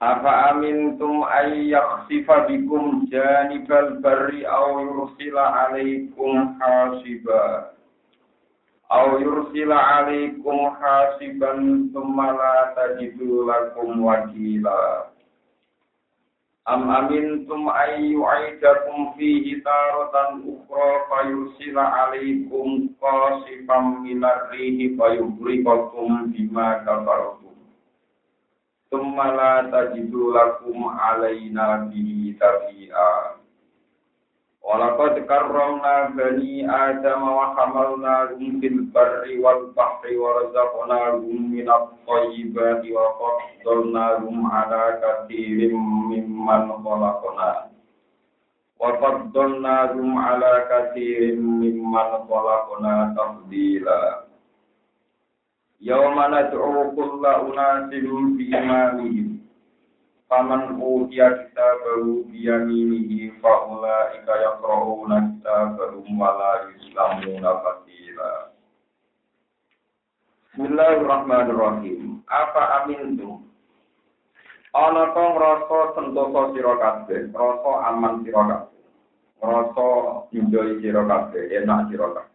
Afa amintum ay yakhsifa bikum janibal barri aw yursila alaikum hasiba. Aw yursila alaikum hasiban thumma la tajidu lakum wakila. Am amintum ay yu'idakum fihi taratan ukhra fayursila alaikum qasifam minar rihi fayughriqakum bima kafartum Tumma la tajidu lakum alaina bihi tabi'a. Walaqad karramna bani Adam wa hamalnahum fil barri wal bahri wa razaqnahum min at-thayyibati wa faddalnahum ala katsirin mimman khalaqna. Wa faddalnahum ala katsirin mimman khalaqna tafdila. Yauma nad'u kulla unasin bi imamihim. Faman utiya kitabahu bi yaminihi fa ulaika yaqra'una kitabahum wa la yuslamuna fatila. Bismillahirrahmanirrahim. Apa amintum? Ana to ngrasa sentosa sira kabeh, ngrasa aman sira kabeh. Ngrasa enjoy sira kabeh, enak sira kabeh.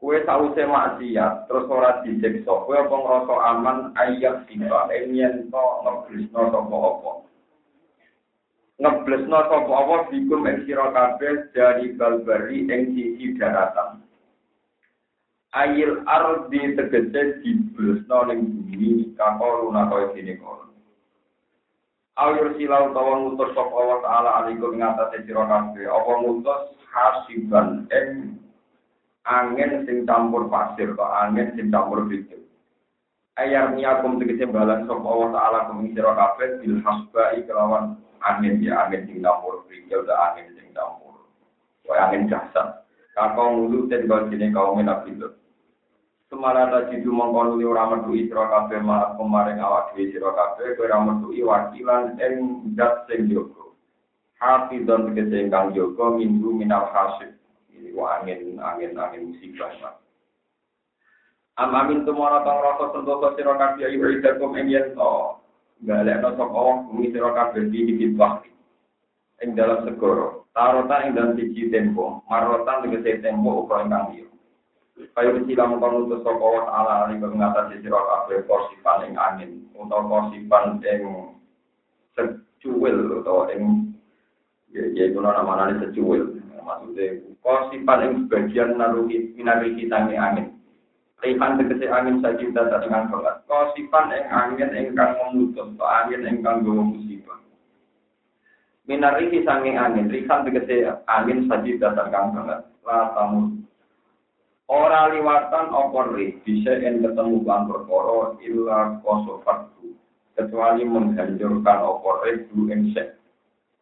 Kue sause maksiat terus ora disiksa. Kue apa ngrasa aman ayat sifat yen to ngeblesno sapa apa? Ngeblesno sapa apa? Bikum ing sira kabeh dari balbari ing sisi daratan. Ayil ardi tegese diblesno ning bumi kakol lunako dene kono. Ayur silau utawa ngutus sapa Allah taala alaikum ing atase sira kabeh. Apa ngutus? Hasiban ing angin sing campur pasir atau angin sing campur biji. Ayar niakum tegese balan sapa Allah taala kuming sira kabeh bil hasbai kelawan angin ya angin sing campur biji atau angin sing campur. Kaya angin jasad. Kakau ngulu ten sini kaum nabi itu. Semara tadi itu mengkonuli orang medui sira kabeh malah kemarin awak dhewe sira kabeh kowe ora medui wakilan ing zat sing jogo. Hafizon tegese ingkang jogo minggu minal hasib Angin, angin, angin musibah. Pak. Am amin tumara tang rasa sentosa sira kabeh ayu idakum ing yen to. Galekno sapa bumi sira kabeh di hibit waktu. Ing dalam segoro. Tarota ing dalam siji tempo. Marotan tegese tempo ukur ingkang liya. Kayu silang kono untuk sapa wa taala ali ngatasi sira kabeh posifan ing angin utawa posifan ing secuil utawa ing ya ya itu nama secuil maksudnya kosipan yang sebagian naruhi minari kita angin Rihan tegesi angin saja tidak dengan banget. Kosipan yang angin engkang memutus, atau angin engkang gawa musibah. Minari sanging angin, rihan tegesi angin saja tidak dengan banget. Lah tamu. Ora liwatan opor bisa yang ketemu kan perkara illa kosofatu. Kecuali menghancurkan opor du insek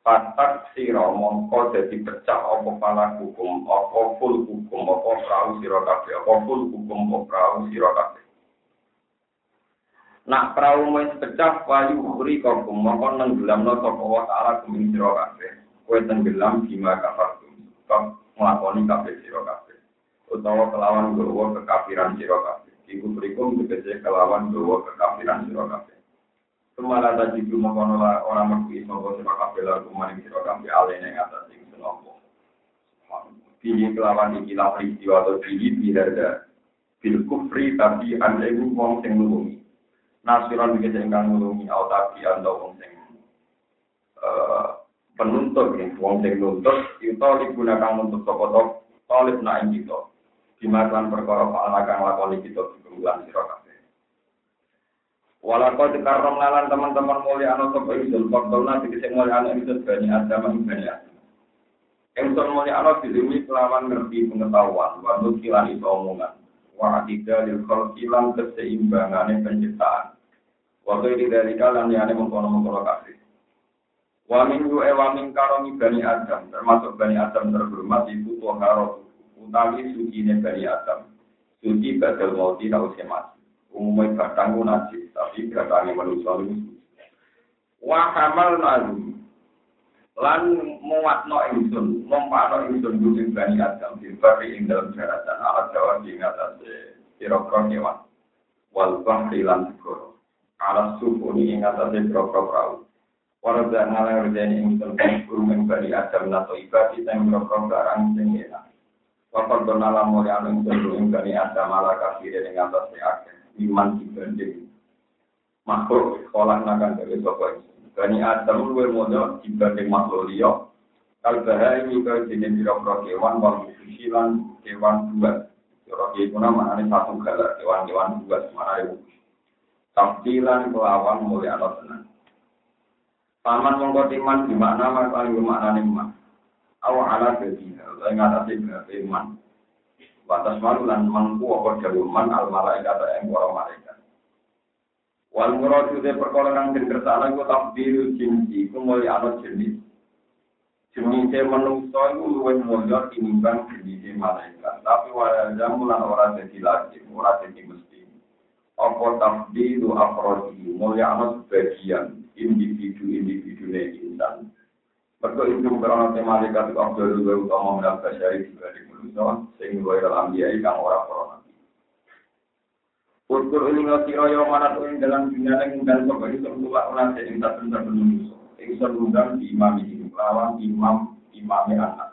Patak siro mongko jadi pecah apa pala hukum, apa full hukum, apa perahu siro kafe, apa full hukum, apa perahu siro kafe. Nak perahu main pecah, wayu huri kokum, mongko nenggelam no sopa wa ta'ala kuming siro kafe. Kue tenggelam gima kafar kum, kau melakoni kafe siro kafe. Utawa kelawan gowo kekafiran siro kafe. Iku berikum tegese kelawan gowo kekafiran siro kafe. Ke mana tadi itu mengkono orang merkui sangka sira kabeh lagu maring sira kabeh ale ning atas sing senopo. Pilih kelawan iki peristiwa atau pilih bidada bil kufri tapi anda ibu wong sing nulungi. Nasiran iki sing kang nulungi au tapi anda wong sing penuntut ya, wong sing nuntut itu digunakan untuk talib nak ing kita. Dimakan perkara pak kang lakoni kita di bulan sira Walakau dikarrom nalan teman-teman mulia anu sapa ingsun, faktorna dikese mulia anu ingsun bani ing bani Adam. Ingsun mulia anu dilimi kelawan ngerti pengetahuan, waktu kilan itu omongan. Wa adida lil khalqilan keseimbangane penciptaan. Waktu itu dari kalian yang mengkono-mengkono kafir. Wamin yu e wamin karomi bani Adam, termasuk bani Adam terhormat itu karo utawi suci bani Adam. Suci badal mauti tau mati. Umumnya batang najis, tapi batangnya manusia itu Wa kamal nalu lan muatno ingsun, mompano ingsun duwe bani Adam bari ing dalam daratan ala jawa ing atase pira-pira kewan. Wal bahri lan segoro ala sufuni ing atase prokro prau. Warga ngala rejeni ing telpon kurung bani adam nato ibadi sing prokro barang sing enak. Wakar donala mulai anu ing telpon ing bani adam ala kafir ing atase akeh iman dibanding makhluk sekolah nakan dari sapa Bani Adam luwe modal dibanding makhluk liya. Kalbahari ini ke jenis biro-biro kewan, wal lan kewan dua. Biro kewan mana satu galar, kewan-kewan dua, semana itu Tafsilan kelawan mulia Allah tenang. Paman mongko timan di makna makali makna niman. Awa ala jadi, lain ngatasi berarti iman. Batas malu lan mangku apa jauh man al malaikat yang para malaikat. Wal muradu de perkara kang den kersane ku tafdilu jinsi ku mulia ana jenis. Jenis menungso iku luwih mulya tinimbang jenis malaikat. Tapi wala jamu ora dadi lagi, ora dadi mesti apa tafdilu afrodi mulia amat sebagian individu-individu insan. Mereka itu karena tema malaikat itu abdul dua utama mendapat syari dibanding manusia, sehingga dalam dia kang orang corona. Ukur ini ngasiro yang mana tuh yang dalam dunia dan sobat itu semula orang yang tak benar manusia. Yang serundang di imam ini, lawan imam imamnya anak.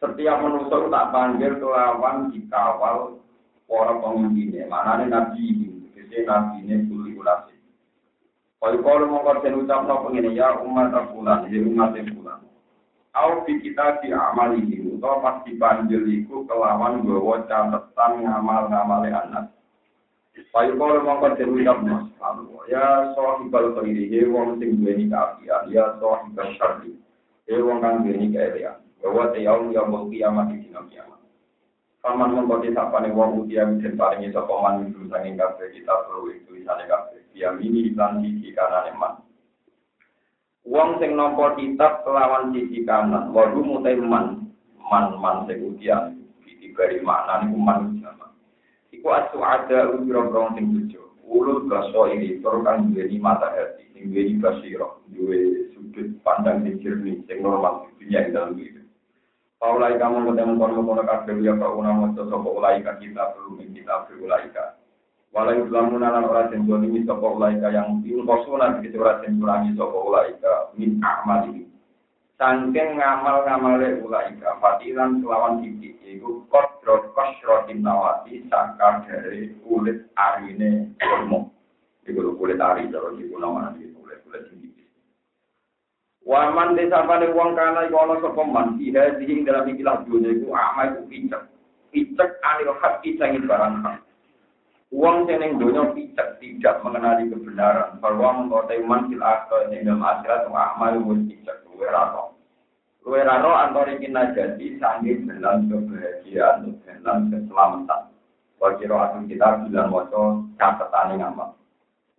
Setiap manusia tak panggil kelawan dikawal para pemimpinnya, mana nabi ini, nabi ini. Kalau kalau mau kerja ucap no pengen ya umat bulan, ya umat bulan. Au di kita di amal ini, atau pas dipanggil itu kelawan bawa catatan ngamal ngamale anak. Kalau kalau mau kerja ucap no, ya sohibal kiri, ya wong sing duweni kaafian, ya sohibal syarri, ya wong kang duweni keelian. Bahwa tiyaum yang mau kiamat di dina kiamat. Paman mengkoti sapane wong utia misen paringi sapa man sanging kabeh kita perlu itu isane kabeh. Dia mini lan sisi kanan eman. Wong sing nampa kitab kelawan sisi kanan, waru mutai man, man man sing utia ditibari makna niku man jaman. Iku asu ada ujro-ujro sing tujuh. Ulul baso ini tur kang duweni mata hati, sing duweni basira, duwe sudut pandang sing jernih, sing normal dunia ing dalam hidup. Paulai kamu ketemu kono kono kabeh ya kau una moco sapa ulaika kita belum kita. Walai lamun lan ora sing ini sapa ulaika yang yungkosuna begitu ora sing kurangi sapa ulaika min amali. Sangking ngamal-ngamale ulaika fatilan kelawan titik yaiku kodro kosrotin nawati saka dari kulit arine kurma. Iku kulit ari cara iku namanya kulit-kulit tinggi. Waman desa pada uang kana iku ana sapa man ida sing dalam ikilah dunia iku ama iku picek. Picek anil hak sangi barang hak. Uang sing ning donya picek tidak mengenali kebenaran. Bahwa mengkotai man fil akhir ing dalam akhirat wa amal wis picek luwe rano. Luwe rano antara iki najati sangi dalam kebahagiaan dalam keselamatan. Wakiro atur kita bilang waca catatan amal.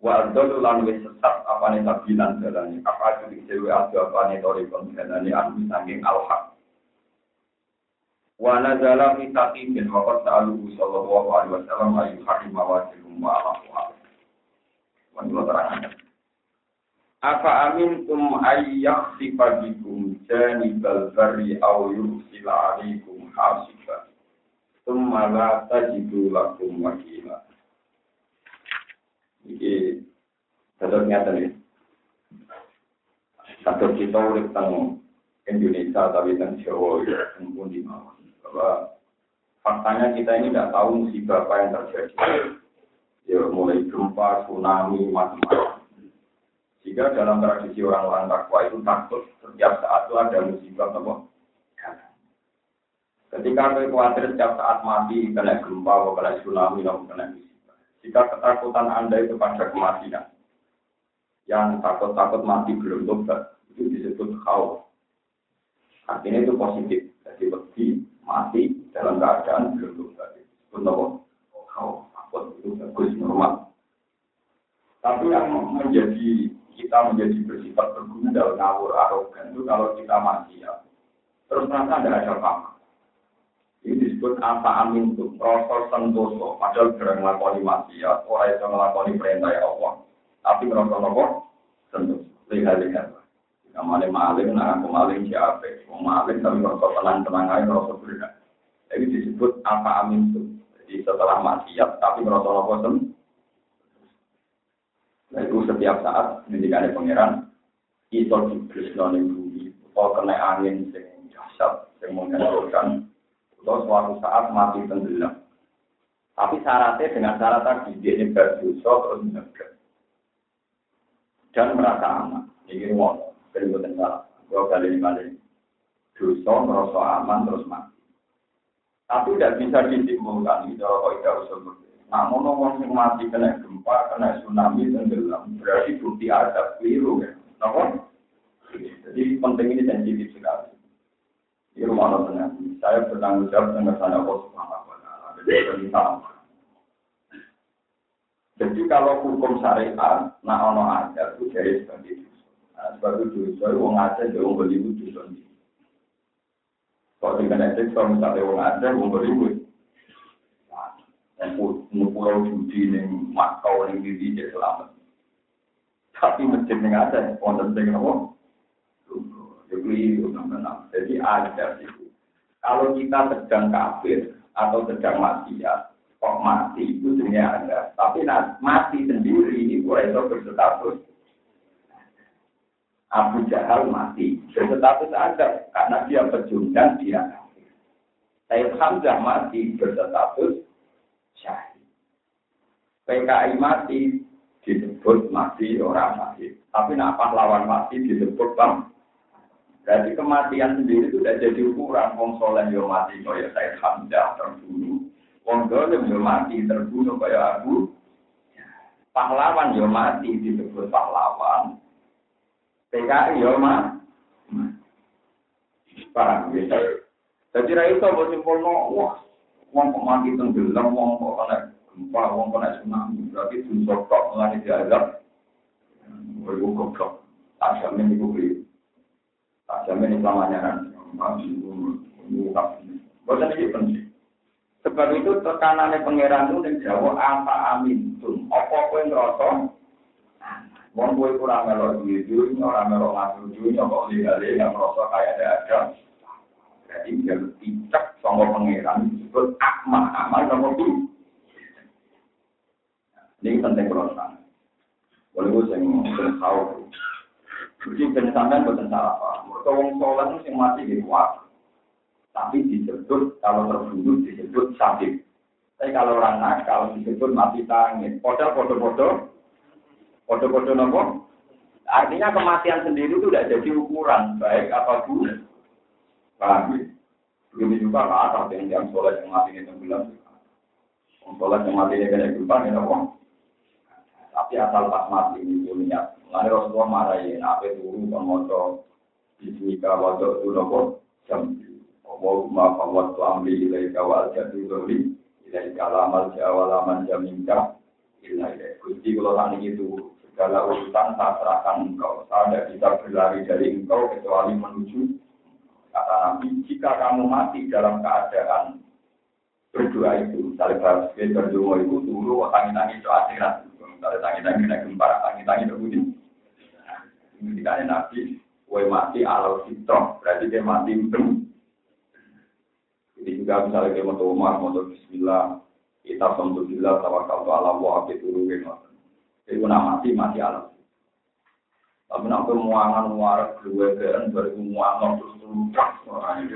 Wa adzolu lan wis sesat apane sabilan dalane. Apa itu diksewe adu apane tori kon dalane anu saking al-haq. Wa nazala fi taqibin wa qad ta'aluhu sallallahu alaihi wasallam ayu hakim mawajihum wa ala Wa terangkan. Apa amintum ayyak hasiba. Tumma la tajidu lakum wakila. Iki tetap nyata nih. Satu kita urip tentang Indonesia tapi tentang Jawa ya pun di bawah. Bahwa faktanya kita ini tidak tahu musibah apa yang terjadi. Ya mulai gempa, tsunami, macam-macam. Jika dalam tradisi orang-orang takwa itu takut setiap saat itu ada musibah apa? Ketika kita khawatir setiap saat mati, kena gempa, kena tsunami, kena jika ketakutan Anda itu pada kematian, yang takut-takut mati belum tobat, itu disebut khauf. Artinya itu positif. Jadi bagi mati dalam keadaan belum tobat. Itu khauf. Takut itu bagus normal. Tapi yang menjadi kita menjadi bersifat bergundal, ngawur, arogan itu kalau kita masih ya. Terus merasa tidak ada apa-apa. Ini disebut apa amin itu, proses sentoso. Padahal gerang melakoni maksiat, orang itu melakoni perintah ya Allah. Tapi merasa nopo sentoso. Lihat-lihat. Namanya maling, nah aku maling siapa? Mau maling tapi merasa tenang-tenang aja, merasa berbeda. Jadi disebut apa amin itu. Jadi setelah maksiat, tapi merasa sentoso. Nah itu setiap saat ada pangeran itu diberi ning bumi atau kena angin sing dahsyat sing menghancurkan atau suatu saat mati tenggelam. Tapi syaratnya dengan syarat tadi dia ini berdosa terus menegak dan merasa aman. Ini mau berikutnya salah. Dua kali ini kali dosa merasa aman terus mati. Tapi tidak bisa disimpulkan itu kalau tidak usah namun orang yang mati kena gempa, kena tsunami, tenggelam, berarti bukti ada keliru ya. Kenapa? Jadi penting ini sensitif sekali. Di rumah Allah tengah, saya bertanggung jawab dengan sana Allah Subhanahu wa Ta'ala. Jadi Jadi kalau hukum syariat, nah ono ada itu dari sebagai dosa. Nah, sebab itu jadi wong beli. Kalau dengan misalnya wong beli Mumpul judi ning Makau ning diri dia selamat. Tapi masjid wonten sing nopo? Jadi ada itu. Kalau kita sedang kafir atau sedang maksiat, kok mati itu ada. Tapi mati sendiri itu itu berstatus Abu Jahal mati berstatus ada karena dia pecundang dia. Sayyid Hamzah mati berstatus syahid. PKI mati disebut mati orang mati. Tapi nak pahlawan mati disebut bang. Jadi kematian sendiri itu tidak jadi ukuran. Wong soleh yo mati kaya saya Hamzah terbunuh. Wong dolim mati terbunuh kaya aku. Pahlawan yo mati disebut pahlawan. PKI yo mati. Paham ya? Jadi iso mbok simpulno, wah Wong kok mati tenggelam, wong kok kena gempa, wong kena tsunami. Berarti dosa kok melani diazab. Woi. Tak jamin iku beli. Tak jamin selamanya kan. Bosan ini penting. Sebab itu tekanannya pangeran itu yang jawab apa amin tuh. Apa kau ngerasa? Wong kue kurang melok duit, ora melok ngatur duit, kok lihat-lihat ngerasa kayak ada ada. Jadi dia tidak sama pangeran disebut akma, amal nomor itu. Ini penting berusaha. Boleh gue sing tahu. Jadi pensampean bukan salah apa. Mereka wong sholat itu yang mati di kuat. Tapi disebut kalau terbunuh disebut sakit. Tapi kalau orang nakal disebut mati tangin. Podal podo-podo. Podo-podo nopo. Artinya kematian sendiri itu tidak jadi ukuran baik apa buruk. Paham ya? Juga kata yang jam sholat yang mati ini tenggelam. Sholat yang mati ini kena gempa ini apa? Tapi asal pas mati ini niat. Lalu Rasulullah marahin apa itu kan moco bismika wajah itu nopo jam. Allahumma fawwat tu amri ilaika wal jadu dhuri ilaika lamal jawalaman jaminka ilaika. Gusti kalau tadi itu segala urusan saya serahkan engkau. Saya tidak bisa berlari dari engkau kecuali menuju Kata Nabi, jika kamu mati dalam keadaan berdoa itu, misalnya bahas berdoa itu dulu, tangi-tangi itu akhirat. Misalnya tangi-tangi naik gempa, tangi-tangi itu bunyi. Ini dikatakan Nabi, kue mati alau fitrah, berarti dia mati belum. Jadi juga misalnya dia mau rumah, mau bismillah, kita alhamdulillah, tawakal ala wa itu gitu. Jadi nama mati, mati alam. Tapi nak kemuangan muarak dua kan baru muangan terus terus orang itu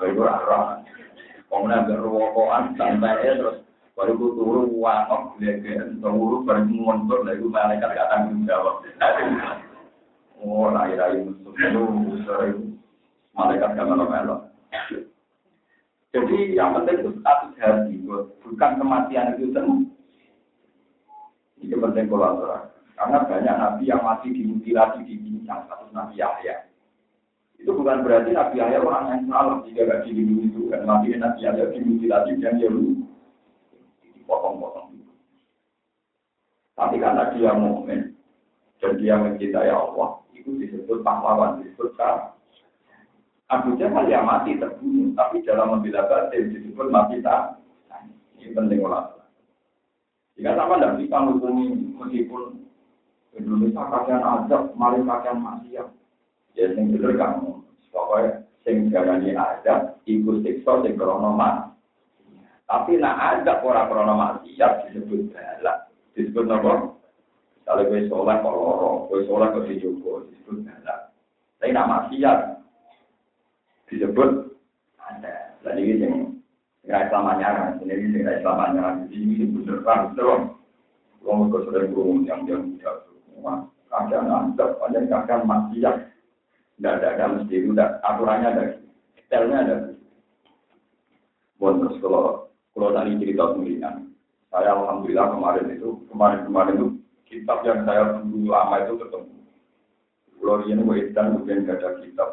baru arah. Kemudian berwokoan santai terus baru ku turu uang kan turu baru mundur lagi malaikat gak tanggung jawab. Oh, rai-rai musuh itu malaikat gak melok-melok. Jadi yang penting itu status hati, bukan kematian itu sendiri. Itu penting kolaborasi. Karena banyak nabi yang masih dimutilasi di bincang satu nabi Yahya. Itu bukan berarti nabi Yahya orang yang salah jika gak dilindungi itu kan nabi nabi Yahya dimutilasi dan dia potong-potong. Tapi karena dia mukmin dan dia mencintai Allah, itu disebut pahlawan, disebut sah. Abu Jahal ya mati terbunuh, tapi dalam membela batin disebut mati tak. Ini penting olah jika sama tidak bisa menghubungi meskipun Indonesia kajian adab, mari kajian maksiat. Ya yang benar kamu. Pokoknya sing darani adab, iku siksa yang kronoma. Tapi nak azab orang kronoma, maksiat disebut balak. Disebut apa? Kalau gue sholat kok lorong. gue sholat kok dijogo, disebut balak. Tapi nak maksiat disebut ada. Dan ini yang Ya Islam anyar, ini ini ya Islam anyar, ini bener kan bener. Kalau mereka sudah berumur yang dia tidak semua, kadang ada, kadang kadang maksiat. Tidak ada ada mesti itu, aturannya ada, detailnya ada. Bon terus kalau kalau tadi cerita pemilihan, saya alhamdulillah kemarin itu kemarin kemarin itu kitab yang saya dulu lama itu ketemu. Kalau ini Waidan kemudian gak ada kitab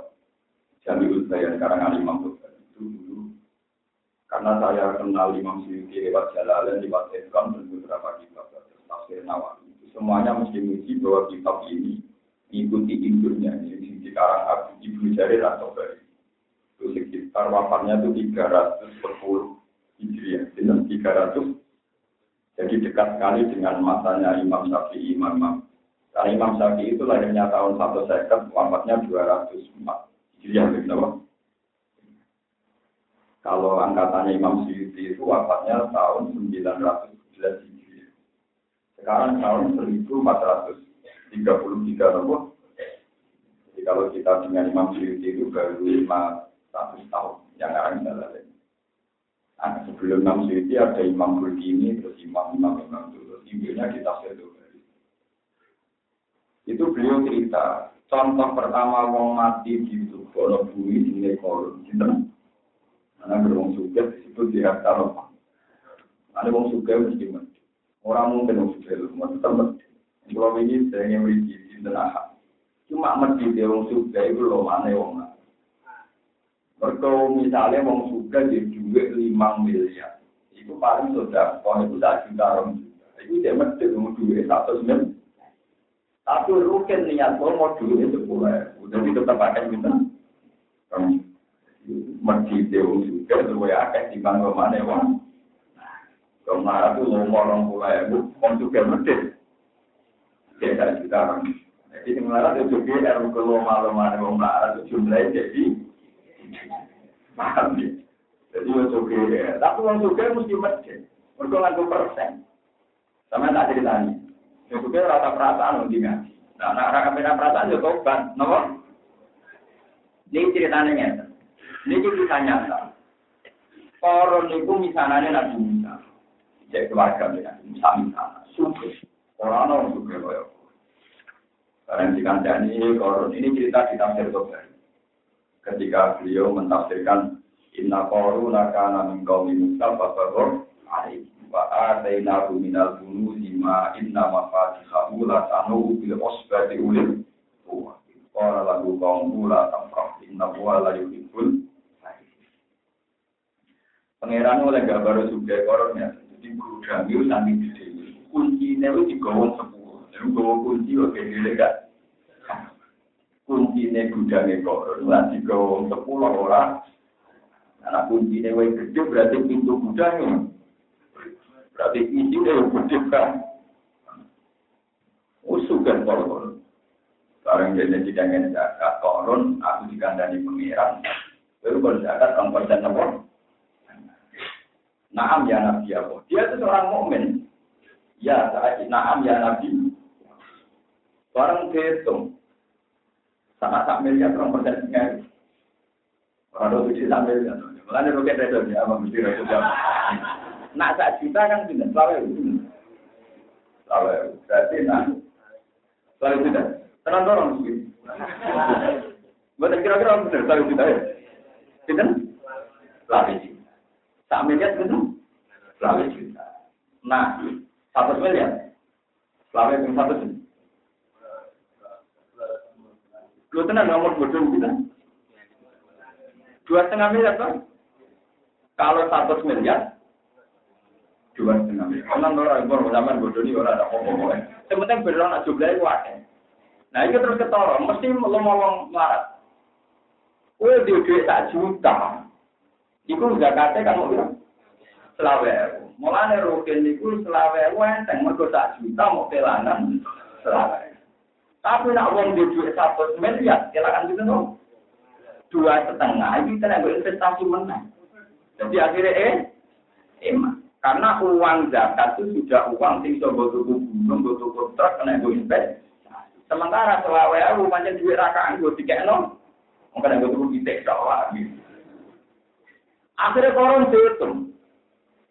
Jamiul Bayan karangan Imam Bukhari itu karena saya kenal Imam Syuuti lewat Jalalain, lewat Edkam, dan beberapa kitab tafsir Nawawi. Semuanya mesti menguji bahwa kitab ini ikuti induknya ini di Karang Abu Ibnu Jarir atau Bari. Itu sekitar wafatnya itu 310 Hijriah, dengan 300 jadi dekat sekali dengan masanya Imam Syafi'i, Imam Imam. Karena Imam Syafi'i itu lahirnya tahun 150, wafatnya 204. Hijriah, begitu kalau angkatannya Imam Syuuti itu wafatnya tahun 911 Hijriah. Sekarang tahun 1433 nomor. Jadi kalau kita dengan Imam Syuuti itu baru 500 tahun yang akan jalan. Nah, sebelum Imam Syuuti ada Imam Burdini, terus Imam Imam Imam dulu. Ibunya kita sedulur. Itu beliau cerita, contoh pertama wong mati di Tubono Bumi di Korun. Gitu. Karena beruang suket disebut di harta roh. Ada uang suka mesti mati. Orang mungkin uang suka itu mesti mati. Kalau ini saya ingin beri tenaga. Cuma mati dia uang suka itu loh mana uang. Mereka misalnya uang suket dia duit lima miliar. Itu paling sudah kalau itu sudah juta orang juga. Itu dia mati uang duit satu sembilan. Tapi rukin niat kalau mau duit boleh. Udah tetap akan minta. Kamu masjid wong juga luwe akeh timbang pemane wong. Wong marah tuh wong orang mulai ya bu, wong juga medit. Kita kita orang. Jadi yang itu juga harus kalau malam-malam wong marah itu jumlahnya jadi paham. Ya. Jadi wong juga eh, tapi wong juga mesti medit. Mereka lagu persen. Sama tak ceritanya. Yang juga rata perasaan wong ngaji. Nah, anak-anak perasaan juga tobat, nopo. Ini ceritanya. Ini kita nyata. Koron itu misalnya Nabi Musa. Jadi keluarga Nabi Musa misalnya. Sukses. Orang orang juga kaya. Karena jika kandang ini koron. Eh, ini cerita di tafsir Ketika beliau mentafsirkan Inna koruna kana namin kaumi Musa fasadur alaih. Wa atainahu minal inna mafatihahu la tanuhu bil osbati ulim. Qala lagu kaum la tamrah inna huwa la yuhibbul pangeran oleh gambar sudah koronnya jadi guru kami nanti Kunci kuncinya itu gawang sepuluh. Lalu gawang kunci oke gede kan kuncinya gudangnya koron. Nanti gawang sepuluh orang karena kuncinya wae kecil berarti pintu gudangnya berarti isinya yang kecil kan usukan koron. Sekarang jadi tidak ada koron aku dikandani pangeran. Lalu kalau zakat, kamu persen nomor Naam ya Nabi Allah. Dia itu seorang mukmin. Ya, naam ya Nabi. Barang dihitung. Sangat tak miliar orang persen tinggal. Orang itu tidak miliar. Mulanya mungkin ada dunia ya, apa mesti rakyat apa. Nak sak juta kan tidak selalu ya, itu. Selalu ya. berarti nah selalu tidak. Tenang dorong sih. Bukan kira-kira benar tidak. Tidak? Selalu satu gitu. miliar itu selawe juta. Nah, satu miliar. Ya? Selawe yang satu juta. Lu tenang nomor bodoh kita. Dua setengah miliar kan? Kalau satu miliar, ya? dua setengah miliar. Karena orang orang zaman bodoh ini orang ada ngomong-ngomong. Sementara beneran aja jumlahnya kuat. Nah itu terus ketoro, mesti lo ngomong melarat. Kue di duit tak juta, itu zakatnya mau bilang selawe. Mulane rukin niku selawe enteng mergo sak juta mau pelanan selawe. Tapi nak wong di satu miliar, silakan gitu dong. Dua setengah, ini kita nggak investasi menang. Jadi akhirnya eh, emang. Karena uang zakat itu sudah uang sing coba tuku gunung, tuku truk, kena gue invest. Sementara selawe aku macam duit rakaan gue tiga no, mungkin gue tuku kita lagi. Akhirnya koron dihitung.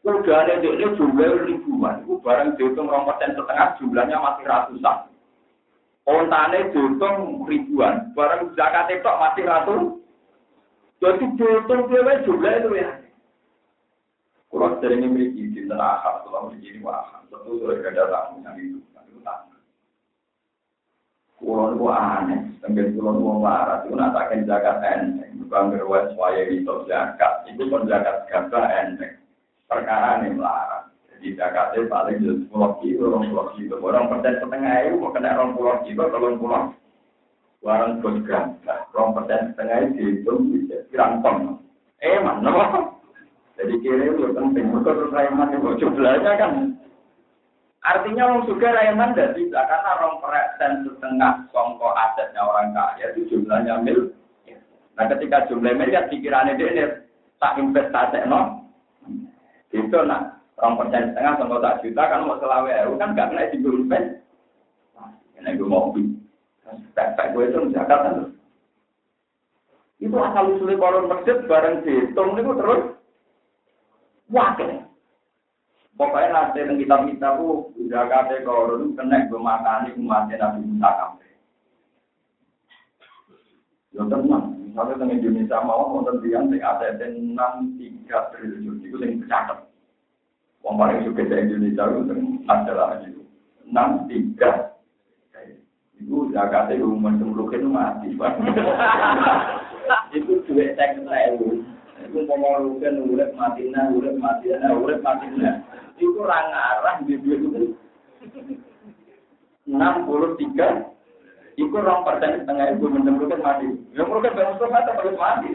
Ada dia jumlah ribuan, barang dihitung rong persen setengah jumlahnya masih ratusan. Ontane dihitung ribuan, barang zakat itu masih ratus. Jadi dihitung dia jumlah itu ya. Kalau sering memiliki di neraka, kalau menjadi waham, tentu sudah ada tamu yang itu. Kulon itu aneh, tenggen kulon itu marah, itu natakan zakat enteng, bukan berwes waya itu zakat, itu pun zakat gabah enteng. Perkara ini melarang. Jadi zakatnya paling jelas pulau kilo, orang pulau kilo, orang persen setengah itu mau kena orang pulau kilo, kalau pulau warang bos gabah, orang persen setengah itu bisa kirantong. Eh mana? Jadi kiri itu penting. Mereka terus raiman itu jumlahnya kan. Artinya orang juga raiman tidak bisa karena orang persen setengah songko asetnya orang kaya itu jumlahnya mil. Nah ketika jumlah miliar pikirannya dia ini tak investasi no. Itu nah orang persen setengah songko tak juta kan mau selawe itu kan gak kena di invest. Ini gue mau beli. Pek gue itu menjaga kan. Itu asal usulnya koron masjid bareng dihitung itu terus Wakil. Pokoknya nanti yang kita kita bu, udah kate korun kena gue makan umatnya Nabi Musa kafe. Ya tenang, misalnya dengan Indonesia mau nonton dia yang ada enam tiga triliun itu yang tercatat. Wong paling suka di Indonesia itu adalah itu enam tiga. Itu zakatnya umum semulukin mati. Itu duit saya kena Iku mau rugen urip matina, urip matina, urip matina. Iku ora ngarah di duit itu. 63 Iku rong persen setengah ibu mendem mati. Ya rugen bang Mustafa mati.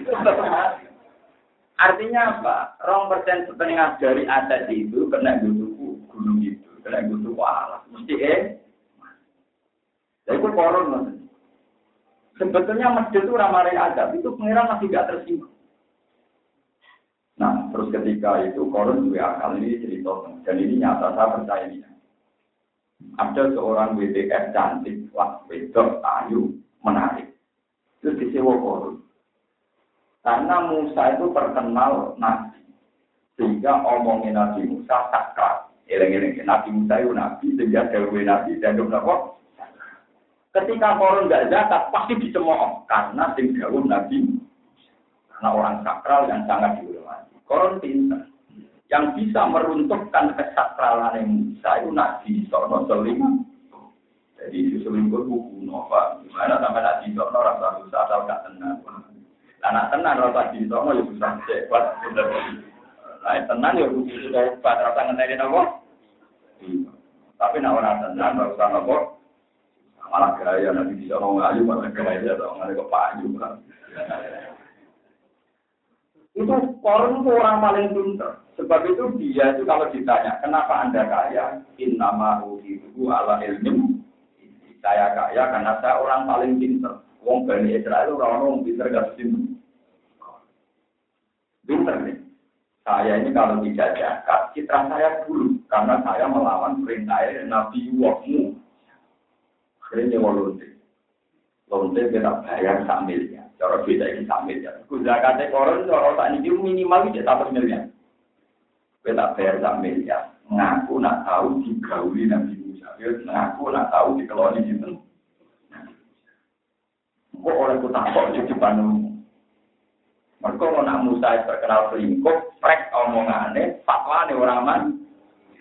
Artinya apa? Rong persen setengah dari aset itu kena butuh gunung itu, kena butuh alat. Mesti eh. Jadi itu koron Sebetulnya masjid itu ramai adab, itu pengiran masih gak tersinggung. Nah, terus ketika itu Korun juga akal ini cerita, dan ini nyata saya percaya ini. Ada seorang WTF cantik, wah, wedok, ayu, menarik. Terus disewa Korun. Karena Musa itu terkenal nabi. Sehingga omongin Nabi Musa sakral. Eleng-eleng, Nabi Musa itu nabi, sehingga dewe nabi, dan apa? Ketika korun nggak zakat, pasti dicemooh. Karena sing nabi, karena orang sakral yang sangat dihormati. Koron pinter. Yang bisa meruntuhkan kesakralan Musa itu Nabi Sono Seling. Jadi itu selingkuh buku Nova. Gimana sampai Nabi Sono rasa susah atau gak tenang. Nah, nak tenang rasa di Sono ya susah cepat. Nah, tenang ya sudah cepat rasa ngenterin apa? Tapi nak orang tenang rasa apa? Malah gaya Nabi Sono ngayu malah gaya atau nggak ada kepayu. Itu koron itu orang paling pintar. Sebab itu dia itu kalau ditanya, kenapa anda kaya? Innama itu ala ilmi. Saya kaya karena saya orang paling pintar. Wong Bani Israel orang orang pintar gak pintar. Pintar nih. Saya ini kalau tidak jakat, citra saya dulu. Karena saya melawan perintah Nabi Wahmu. Akhirnya walunti. Lonte kita bayar sambilnya. Cara beda ini sambil ya. Zakatnya koron cara tak ini minimal itu satu miliar. Kita bayar sambil ya. Ngaku nak tahu digauli Nabi Musa. Ya, ngaku nak tahu dikeloni itu. Kok oleh ku takut di depan Mereka mau nak Musa terkenal selingkuh, prek omongannya, fatwa nih orang man.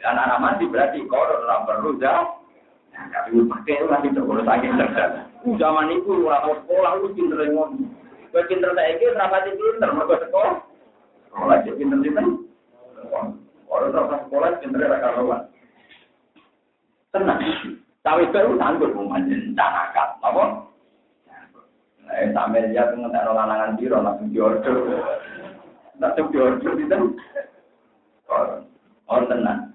Anak-anak mandi berarti koron orang perlu jauh. Nah, tapi pakai lagi tuh kalau sakit cerdas. Zaman itu orang sekolah itu pinter ngomong. Gue pinter saya itu rapati pinter, mau sekolah. Sekolah aja pinter pinter. Orang terus sekolah pinter ra karuan. Tenang. Cawe baru sanggup manjen canakat. Apa? Eh, sampai lihat mengenai lanangan biro, langsung diorder. Langsung diorder, gitu. Oh, tenang.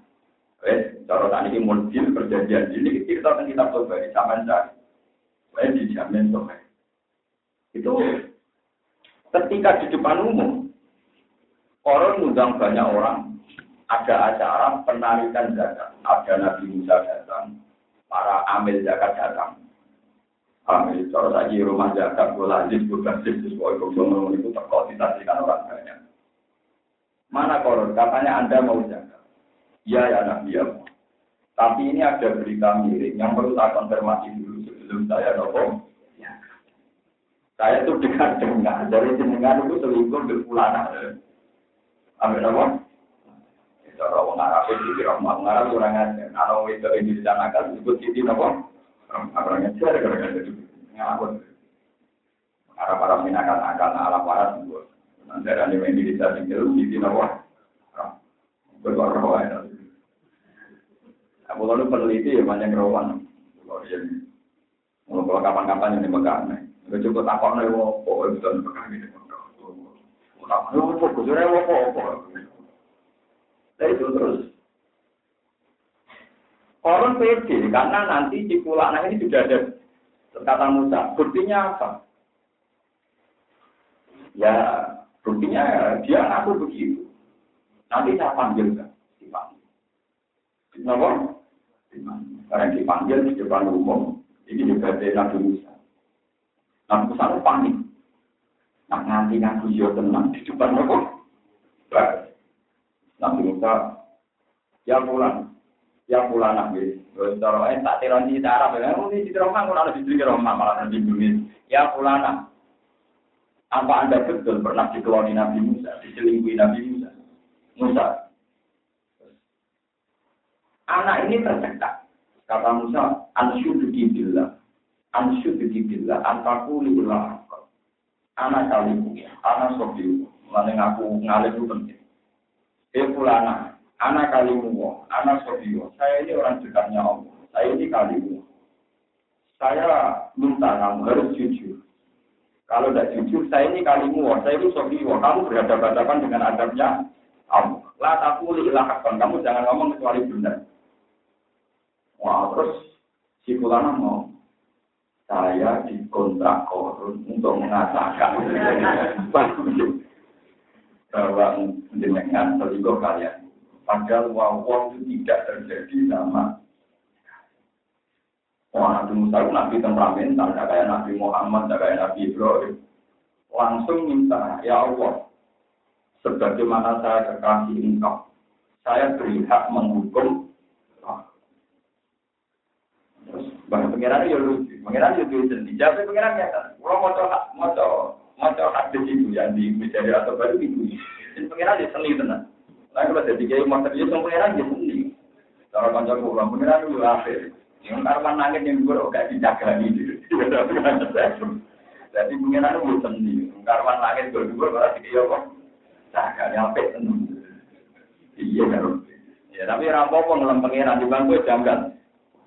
Wes, cara tadi mobil perjanjian ini kita kan kita coba di zaman saya. Dijamin tuh. Itu ketika di depan umum, orang ngundang banyak orang, ada acara penarikan zakat, ada Nabi Musa datang, para amil zakat datang. Amil, kalau lagi rumah zakat, gue lanjut, gue kasih sesuai kebenaran itu terkoordinasikan orang banyak. Mana koron? Katanya Anda mau zakat. Ya ya Nabi ya. Tapi ini ada berita miring yang perlu saya konfirmasi dulu sebelum saya nopo. Ya. Saya tuh dengar-dengar dari jenengan itu selingkuh berpulana. Amin apa? Cara orang Arab itu di rumah orang Arab kurang aja. Kalau itu ini disanakan disebut siti apa? Orang ajar gara-gara itu. Ngapun. Arab-Arab ini akan akan Arab Arab sebut. Nanti ada yang ini bisa tinggal siti apa? Berkorban. Aku lalu peneliti ya banyak rawan. Kalau kapan-kapan ini megang, nggak cukup takut nih, kok itu megang ini. Tapi itu terus. Orang pede karena nanti di Pulana ini sudah ada kata Musa. Buktinya apa? Ya, buktinya dia ngaku begitu. Nanti saya panggil kan, dipanggil. Kenapa? Karena dipanggil di depan umum, ini juga ada Nabi Musa. Nabi Musa panik. Nah, nanti ngaku yo tenang di depan apa? Nabi Musa, ya pulang, ya pulang nabi. Cara eh tak tiran di Arab ya, ini di rumah aku ada di rumah malah di bumi. Ya pulang Apa anda betul pernah dikeloni Nabi Musa, diselingkuhi Nabi Musa? Musa. Anak ini tercekat. Kata Musa, ansyuduki billah. Ansyuduki billah. Antaku liullah anak kalimu, anak sobiu, mulai ngaku ngalih itu penting. Eh fulana, anak kalimu, anak sobiu, saya ini orang dekatnya Allah, saya ini kalimu. Saya minta kamu harus jujur. Kalau tidak jujur, saya ini kalimu, saya ini sobiu, kamu berhadapan-hadapan dengan adabnya Allah. Lah aku ilahakkan, kamu jangan ngomong kecuali benar. Wah, terus si fulana mau, saya dikontrak korun untuk mengatakan bahwa jenengan selingkuh kalian. Padahal wawon itu tidak terjadi sama Wah, Nabi Musa itu Nabi temperamental, tidak kayak Nabi Muhammad, tidak kayak Nabi Ibrahim. Langsung minta, ya Allah, sebagaimana saya kekasih engkau, saya beri hak menghukum Bang pengiran ya lucu, pengiran ya lucu sendiri. Jadi pengiran ya kan, kalau mau coba mau coba mau coba hadis itu yang di mencari atau baru itu, dan pengiran ya seni tenang. Nah kalau jadi kayak mau terjadi sama pengiran ya seni. Kalau kantor pulang pengiran itu apa? Yang karman nangis yang gue gak dijaga gitu. Jadi pengiran itu seni. Karman nangis gue gue berarti dia kok jaga nyampe tenang. Iya kan. Ya tapi rampok ngelam pengiran juga gue janggal.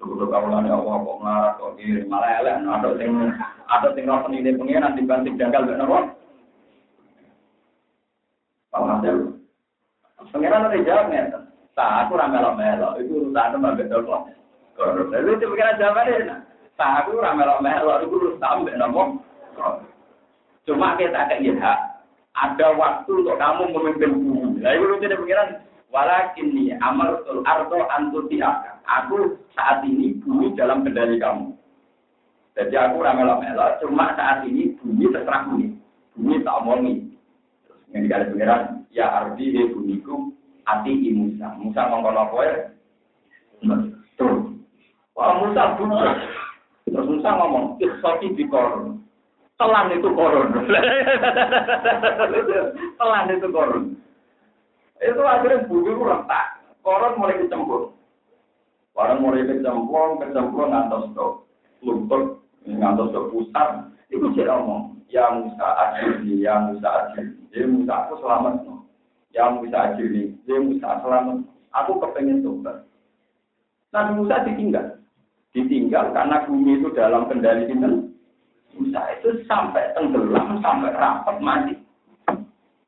Dulu kaulan ya Allah kok nglarat kok kiri malah elek ada sing ada sing ora penine pengen dibanding janggal mek napa. Paham. Pengiran ada nih. Tak aku ora melok-melok, itu urusan mbak betul kok. Kalau itu itu pengiran jawabannya. Tak aku ora melok-melok, itu urusan mbak napa. Cuma kita kayak hak. Ada waktu untuk kamu memimpin bumi. Nah, itu urusan pengiran. Walakin nih amal arto antuti Aku saat ini bumi dalam kendali kamu. Jadi aku ramelok-melok, cuma saat ini bumi terserah bumi. Bumi tak omongi. Terus yang dikali pengiran, ya arti he bumiku ati Musa. Musa ngomong apa ya? Tuh. Wah Musa buka. Terus Musa ngomong, iksofi di koron. Telan itu koron. Telan itu koron. Itu akhirnya bumi itu retak. Koron mulai kecembur. Orang mulai kecemplung, kecemplung ngantos ke lutut, ngantos ke pusat. Itu sih ngomong, ya Musa adil, ya Musa adil. Ya Musa aku selamat. No. Ya Musa ajili, ya Musa selamat. Aku kepengen coba. Nabi Musa ditinggal. Ditinggal karena bumi itu dalam kendali kita. Musa itu sampai tenggelam, sampai rapat mati.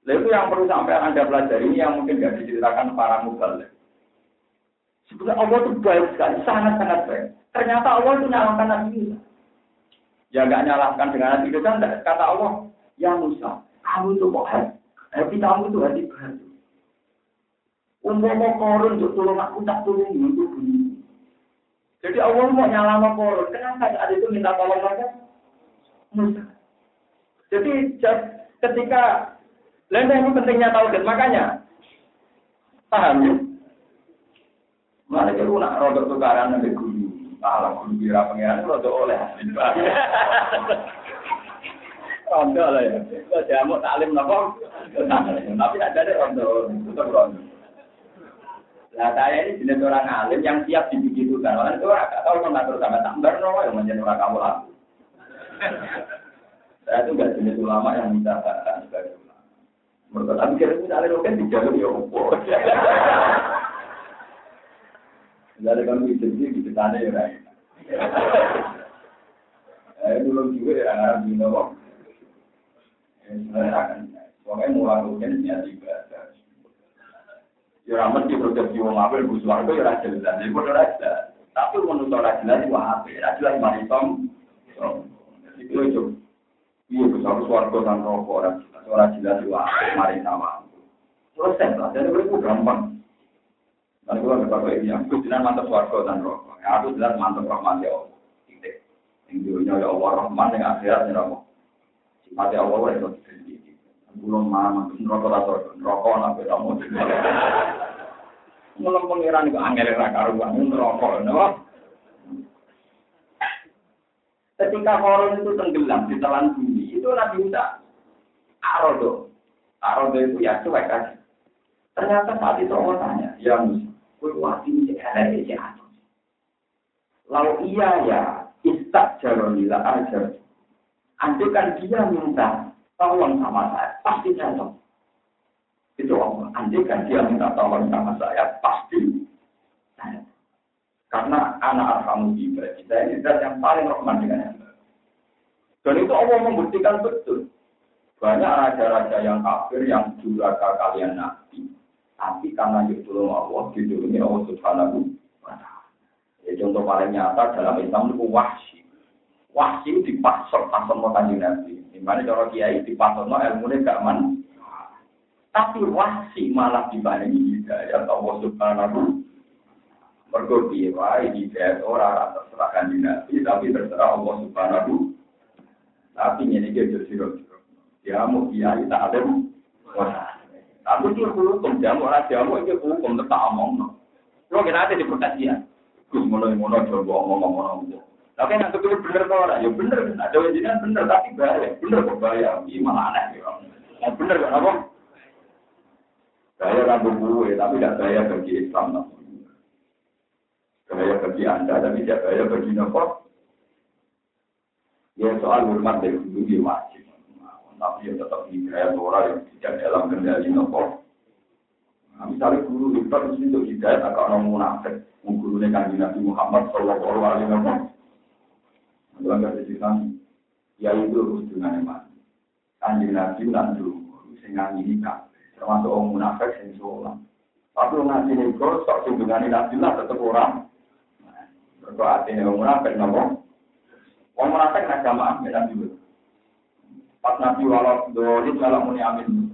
Lalu yang perlu sampai Anda pelajari ini yang mungkin tidak diceritakan para mubalik. Sebenarnya Allah itu baik sekali, sangat-sangat baik. Ternyata Allah itu nyalakan Nabi Musa. Ya nggak nyalahkan dengan hati kita, kata Allah, ya Musa, kamu itu kok hati kamu itu hati baru. Umpama korun untuk tolong aku tak tolong itu bunyi. Jadi Allah mau nyala korun, kenapa saat itu minta tolong mereka? Musa. Jadi ketika lain itu pentingnya tauhid, makanya paham ya? Mana itu nak rodok tukaran nabi guru, malah guru kira pangeran rodok oleh. Rondo lah ya, kalau jamu taklim nopo, tapi ada deh rondo, tetap rondo. Nah saya ini jenis orang alim yang siap dibegitukan. Orang itu orang tahu mengatur sama tambar no, yang menjadi orang kamu lah. Saya itu nggak jenis ulama yang bisa katakan sebagai ulama. Menurut tapi kira itu alim kan dijalur ya. Jadi kan itu sih di sana ya rai. Eh dulu juga ya ngarang di. Eh kan, mulai. Ya ramen di wong Gus Warga ya. Tapi menurut. Jadi itu itu. Iya dan rokok ora jelas. Ora jelas wong apik mari sama. Selesai lah. Jadi itu gampang. Dan kalau ada bapak ini, aku jelas mantap warga dan rokok. Aku jelas mantap rahmat ya Allah. Titik. Yang dunia ya Allah rahman yang akhirat ya Allah. Sifatnya Allah itu belum mana rokok atau rokok nabi kamu Mulang pengiran itu angel karuan rokok, no? Ketika koron itu tenggelam di telan bumi, itu Nabi Musa arodo. Arodo itu ya cuek aja. Ternyata saat itu Allah tanya, ya Musa, ini ada ya Lalu iya ya, istak jalonila ajar. Andai kan dia minta tolong sama saya, pasti jatuh. Itu Allah. Andai kan dia minta tolong sama saya, pasti. Karena anak arhamu ibadi saya ini yang paling rahman dengan yang. Dan itu Allah membuktikan betul. Banyak raja-raja yang kafir yang duraka kalian nabi. Tapi karena ditolong Allah, ditolongi Allah subhanahu. Ya, contoh paling nyata dalam Islam itu wahsi. Wahsi dipasok pasok mau kanji nabi. Di mana cara kiai dipasokno ilmu ini gak man. Tapi wasi malah dibandingi hidayat Allah subhanahu Mergo piye wae hidayat ora terserah kanjeng Nabi tapi terserah Allah subhanahu Tapi ini dia siro Dia mau kiai tak ada. Tapi dia hukum jamu ora jamu itu hukum tetap omong. Lo kira ada di pertanyaan. Gus mulai mulai coba omong-omong. Tapi yang betul bener kok ya bener, ada wajiban bener tapi bahaya, bener kok bahaya, gimana aneh ya. Bener kan apa? Bahaya rambut gue, tapi tidak bahaya bagi Islam. Bahaya bagi anda, tapi tidak bahaya bagi nopo. Ya soal hormat dari dulu dia wajib, tapi ya tetap hidayat orang yang tidak dalam kendali nopo. Nah, misalnya guru itu untuk hidayat agak orang munafik, gurunya kanji Nabi Muhammad Shallallahu Alaihi Wasallam. Kalau nggak diceritakan, ya itu harus dengan emas. Kanjeng Nabi dan dulu, sehingga ini termasuk orang munafik yang sholat. Tapi ngaji ini kok, sok singgungan Nabi lah tetap orang. Berkau artinya orang munafik, nopo. Orang munafik jamaah, beda juga. Pas Nabi walau doli, kalau muni amin.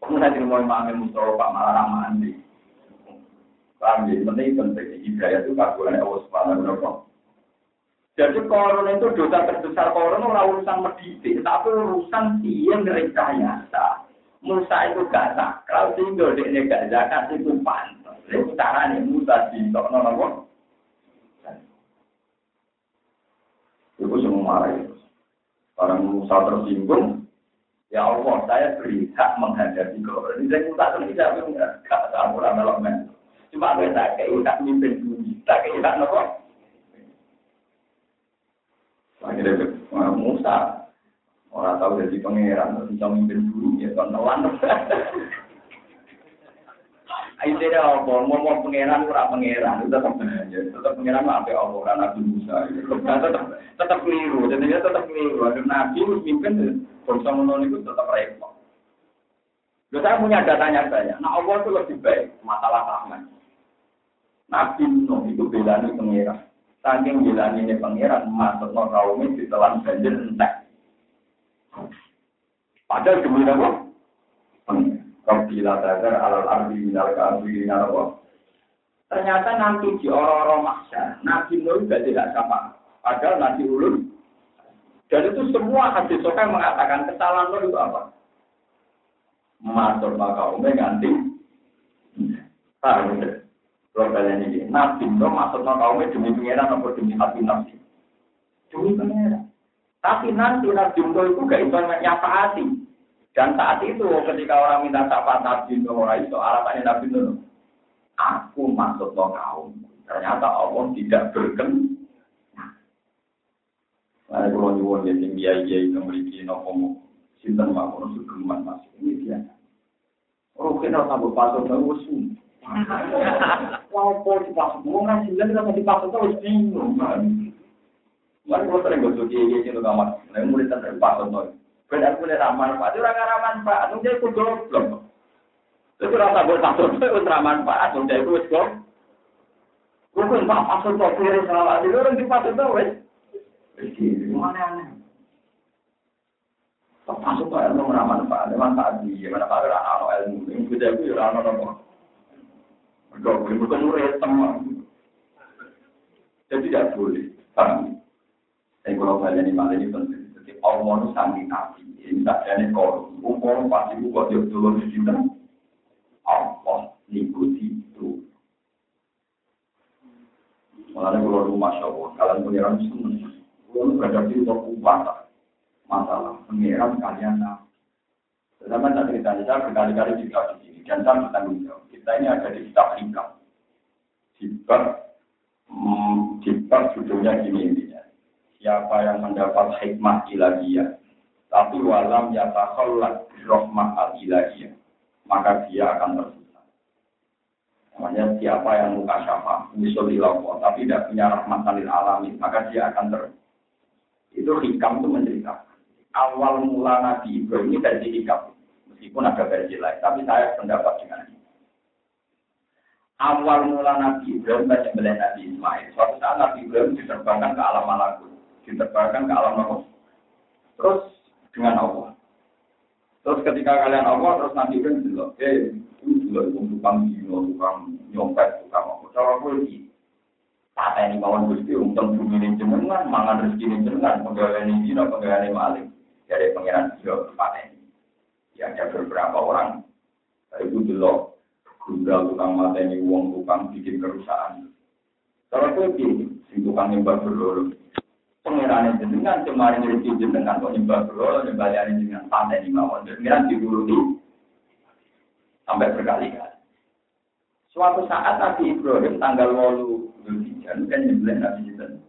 Kemudian jadi mau amin Mustafa, Pak malah ramah andi. Paham ya, penting penting hidayah itu kagulan Allah Subhanahu wa Ta'ala. Jadi koron itu dosa terbesar koron ora urusan mendidik, tapi urusan dia merekayasa. Musa itu gak sakral, sehingga dia gak zakat itu pantas. Itu caranya Musa di Nopo. Itu semua marah. Orang Musa tersinggung, ya Allah, saya beri hak menghadapi koron. Ini saya Musa tersinggung, gak tahu orang melok Cuma saya kayak tak mimpin bumi, tak kayak tak nopo. Akhirnya Musa, Orang tahu jadi pangeran, terus bisa mimpin dulu, ya kan. Intinya apa? Ngomong pangeran, ora pangeran, tetap ya, tetap pangeran apa apa orang Nabi Musa. Tetap tetap keliru, jadinya tetap keliru. Ada Nabi mimpin, bangsa menolak itu tetap repot. Loh, saya punya datanya saya. Nah Allah itu lebih baik masalah rahmat. Nabi Nuh itu belani pangeran. Saking belani ini pangeran, masuk no kaumnya ditelan banjir entek. Padahal demi apa? Rabbil tazar alal ardi minal kafirin apa? Ternyata nanti di orang-orang maksa, Nabi Nuh juga tidak sama. Padahal Nabi Ulun. Dan itu semua hadis sokai mengatakan kesalahan Nuh itu apa? Masuk maka umumnya ganti. Paham ya? Kalau kalian ini, Nabi Nuh masuk maka umumnya demi pengiran atau demi hati Nabi? Demi pengiran. Tapi nanti Nabi Nuh itu gak bisa hati. Dan saat itu ketika orang minta syafaat Nabi Nuh, itu alasannya Nabi Nuh. Aku masuk ke kaum. Ternyata Allah tidak berken. Nah, kalau nyuwun ya yang memiliki nopo sinten mawon sugeman masuk ini dia. Oh, kena tambah pasal bagus. Wah, kok dipasok, mau ngasih lagi dipasok terus bingung. Mari kalau sering gosok kiai kiai itu kamar, pasal. Benar ramah manfaat, orang manfaat, goblok. Itu pasal ramah manfaat, goblok. Bukan pak pasal tuh kiri salah, itu orang di pasal wes. Mana aneh. Masuk ke ilmu ramah manfaat, manfaat dia, manfaat orang ilmu, yang Bukan murid. Jadi tidak boleh. Tapi kalau kalian ini malah ini penting. Jadi Allah itu sangat nabi. Ini tak ada korup. Umum pasti buka dia dulu di sini. Allah ngikuti itu. Malah kalau rumah Allah, kalian pengiran semua. Kalau berhadapi untuk upah masalah pengiran kalian. Sedangkan tak cerita saya berkali-kali juga di sini dan saya bertanggung jawab. Kita ini ada di kitab hikam. Jibat, hmm, jibat judulnya gini intinya siapa yang mendapat hikmah ilahiyah, tapi walam yatakhallat rohmah al ilahiyah, maka dia akan tersesat. Namanya siapa yang muka syafa, ilallah, tapi tidak punya rahmat salil alamin, maka dia akan ter. Itu hikam itu menceritakan. Awal mula Nabi Ibrahim ini dari hikam, meskipun ada versi lain, tapi saya pendapat dengan ini. Awal mula Nabi Ibrahim banyak melihat Nabi Ismail. Suatu saat Nabi Ibrahim diterbangkan ke alam malakut diterbangkan ke alam Allah. Terus dengan Allah. Terus ketika kalian Allah, terus nanti kan bilang, eh, itu juga tukang dino, tukang nyopet, tukang apa. Cara gue ini, kata ini kawan gusti, untung bumi ini jenengan, mangan rezeki ini jenengan, pegawai ini dino, pegawai ini maling. Jadi pengiran kata ini. Ya, ada beberapa orang, itu jelok, gundal tukang mata ini, uang tukang bikin kerusakan. Cara gue ini, si tukang nyembah berlulu, pengirannya jenengan kemarin rezeki jenengan kok nyembah bro nyembah dari jenengan pantai di mawon. Pengiran diuruti sampai berkali-kali. Suatu saat Nabi Ibrahim tanggal walu Zulhijjah kan nyembelih Nabi Ibrahim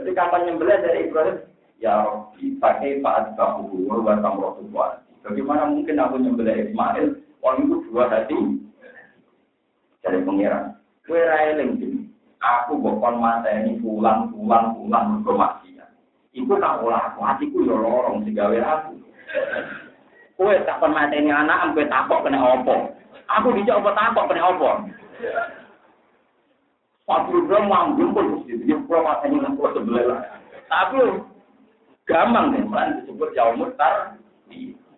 ketika apa nyembelih dari Ibrahim? Ya Rabbi pakai Pak Bahu wa tamroh bagaimana mungkin aku nyembelih Ismail? Orang itu dua hati. Dari pengiran kue railing aku bokon mata ini pulang pulang pulang mergo maksiat. Iku tak olah aku hatiku yo lorong digawe aku. Kowe tak kon mata ini anak ampe takok kena opo. Aku dijak opo takok kena opo. Waktu gue manggung pun mesti dia pulau mata ini aku sebelah. Tapi gampang nih, kan disebut jauh mutar.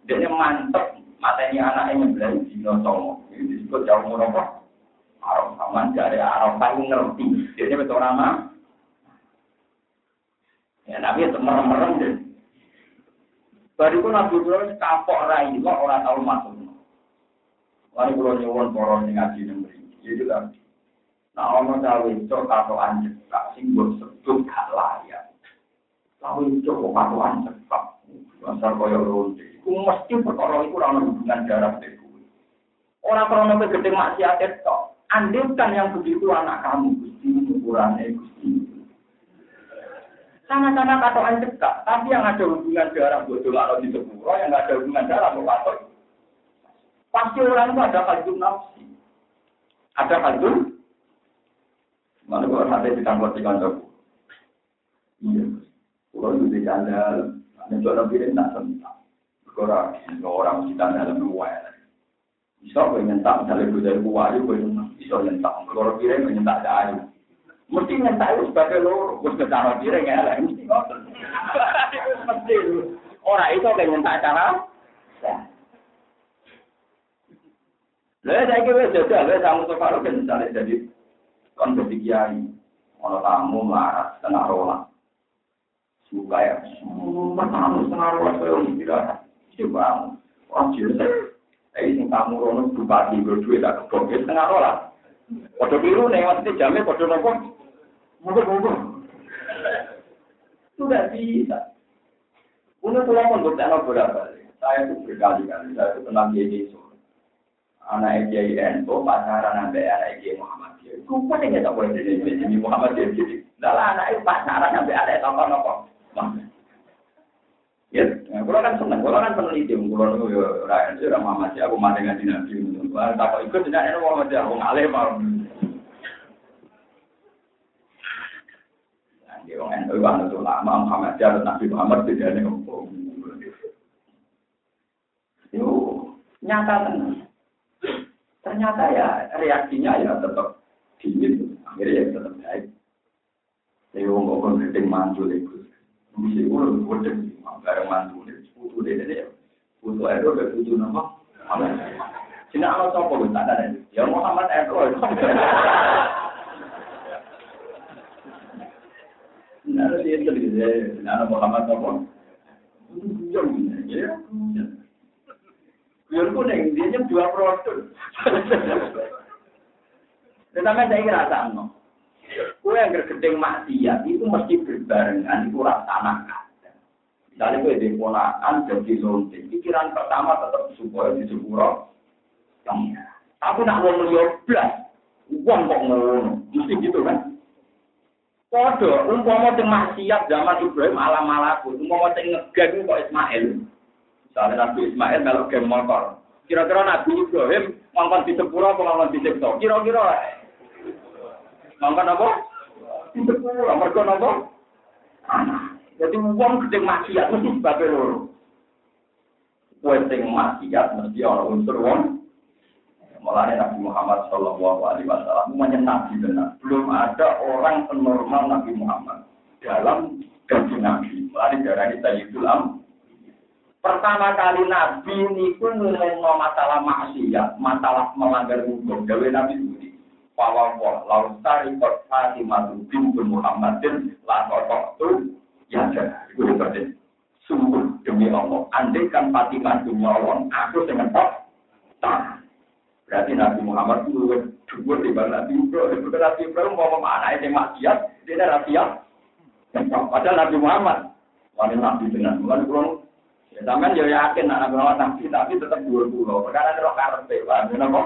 Dia mantep mata ini anak yang belajar di Nosomo. Ini disebut jauh mutar. Arab sama dari Arab paling ngerti. Jadi betul nama. Ya Nabi itu merem-merem deh. Baru pun Nabi Ibrahim kapok rai kok orang tahu masuk. Lalu kalau nyuwun poros yang ngaji memberi. Jadi kan. Nah orang tahu itu kapok anjek. Kak sing buat sebut gak layak. Tahu itu kok kapok anjek. Dasar kaya ronde. Iku mesti perkara itu orang hubungan jarak deh. Orang nabi gede maksiat itu Andilkan yang begitu anak kamu, Gusti, ukurannya Gusti. Sama-sama katokan cekak, tapi yang ada hubungan darah bodoh kalau di sepuro, yang ada hubungan darah mau. Pasti orang itu ada kalbun nafsi. Ada kalbun. Mana kalau nanti ditangkap di kantor. Iya. Kalau itu dicandal, ada jualan piring tak sentak. Orang orang kita dalam luar. Bisa gue nyentak, misalnya gue dari buah, gue bisa nyentak. Kalau piring nyentak dari Mesti nyentak itu sebagai loro, gue secara piring ya, lah. Mesti ngotot. Mesti Orang itu kayak nyentak cara. Lalu saya kira jajal, lalu sama Sofaro kan misalnya jadi kondisi kiai, ono tamu marah setengah rola, suka ya, semua tamu setengah rola saya tidak, coba, orang jelas, eh ini tamu rono bupati berdua tak kebongkir setengah rola, biru nih, maksudnya jamnya waduh nopo, Monggo-monggo. Sudah bisa. Untuk pulau pun bertanya berapa Saya itu berkali-kali, saya itu kenal dia Yesus. Anak Kiai Ento, pacaran sampai anak Kiai Muhammad. Kumpul ini tak boleh jadi jadi Muhammad jadi. Dalam anak itu pacaran sampai anak tokoh nopo. Ya, kalau kan seneng, kalau kan peneliti, kalau itu ya rakyat itu Muhammad aku mati ngaji nabi. Tak ikut tidak enak Muhammad aku ngalih mau. Ya wong ento iku ana ulama Muhammad ya Nabi Muhammad bedane opo. Yo nyata tenan. Ternyata ya reaksinya ya tetap dingin, akhirnya ya tetap baik. Saya wong kok kon gedeng mantul iku. Mesti urut gedeng bareng mantul itu putu dene ya. Putu itu udah putu nama. Cina Allah sapa kok tak ada. Ya Muhammad itu. Nah, dia gitu. Nah, Muhammad apa? Jom, ya. Biar kuning, dia nya dua produk. Tetapi saya kira sama. Kue yang gergedeng maksiat itu mesti berbarengan itu rasa anak Misalnya kue di ponakan jadi lonting, pikiran pertama tetap supaya di sepuro. Aku nak mau blas, uang kok ngono, mesti gitu kan? Podo, umpama sing maksiat zaman Ibrahim alam malaku, umpama sing ngegeng kok Ismail. Misalnya Nabi Ismail melok geng motor. Kira-kira Nabi Ibrahim ngongkon di sepura apa ngongkon di sektor? Kira-kira ngongkon apa? Mereka apa? Jadi uang gede maksiat mesti sebagai loro. Kue sing maksiat mesti orang unsur wong Mulai Nabi Muhammad Shallallahu Alaihi Wasallam menyenangi benar. Belum ada orang penormal Nabi Muhammad dalam gaji Nabi. Mulai dari Sayyidul Am. Pertama kali Nabi ini pun ngomong masalah maksiat, masalah melanggar hukum. Gawe Nabi Pawawah, lalu tari kot Fatimah bin Muhammadin la kotok tu ya jangan. Itu hebatnya. Sungguh demi Allah. Andai kan Fatimah bin Allah, aku dengan tak. Berarti Nabi Muhammad itu dua di Nabi Ibrahim. Nabi Ibrahim mau mana yang maksiat, dia ada rahasia. Padahal Nabi Muhammad, wali Nabi dengan bukan kurang. Ya sampean ya yakin nak Nabi Muhammad Nabi, tapi tetap dua pulau. Perkara itu roh karpe, paham ya napa?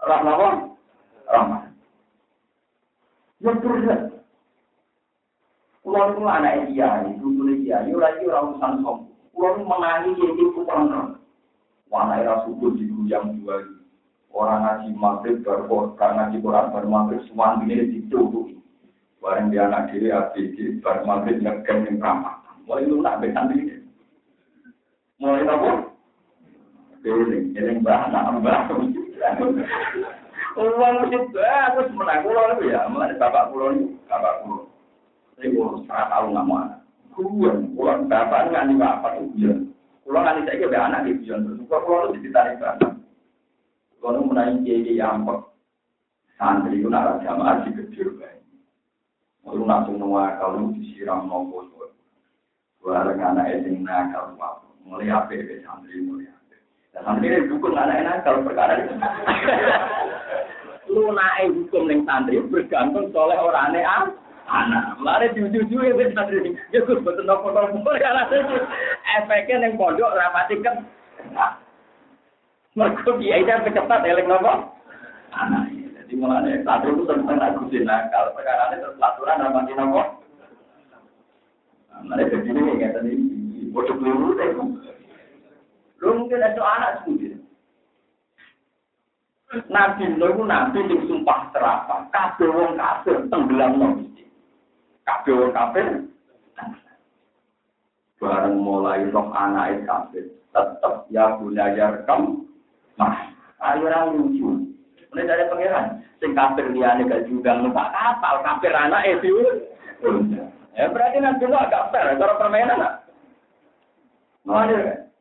Roh napa? Rahmat. Ya terus. Kulo itu anak dia, itu tulis dia, yo lagi orang urusan som. Kulo menangi dia itu. Wana era subuh di jam dua orang ngaji maghrib baru karena ngaji Quran baru maghrib semua ini ditutupi. Barang dia anak diri ABG baru maghrib ngekem yang ramah. Mulai itu nak besan ini. Mulai apa? Keling, keling bah, anak mbah. Uang mesti eh, aku semenang kulo niku ya, mulane bapak kulo niku bapak kulo. Sing kulo salah tahu nggak mau anak. Kuwen kulo bapak nggak nih bapak tuh dia. Kulo nggak nih saya anak di dia. Kulo kulo tuh cerita nih bapak. Kulo nih mulai jadi yang pek. Santri kulo nara sama aji kecil bay. Kulo nato nua kalau disiram mau kulo. Anak esing nakal kulo. Mulai apa ya santri mulai. Santri ini anak-anak kalau perkara itu. Lu naik hukum neng santri bergantung soleh orang aneh ah. Anak, mari jujur ya santri. Ya gus betul nopo nopo karena efeknya neng pondok rapati kan. Mereka kiai dan kecepatan elek nopo. Anak. Jadi mulanya satu itu tentang aku nakal. Perkara ini terus aturan apa nopo. Mana jadi ini nggak tadi bodoh peluru deh. Lu mungkin ada anak sendiri. Nabi Nuh itu nabi yang sumpah serapah. Kabeh wong kafir tenggelam nang Kabeh wong kafir. Bareng mulai roh anak kafir. Tetap ya belajar kam nah akhirnya lucu. Ini dari pangeran sing kafir liane gak juga numpak kapal kafir anak itu ya berarti nanti lo agak fair cara permainan Mana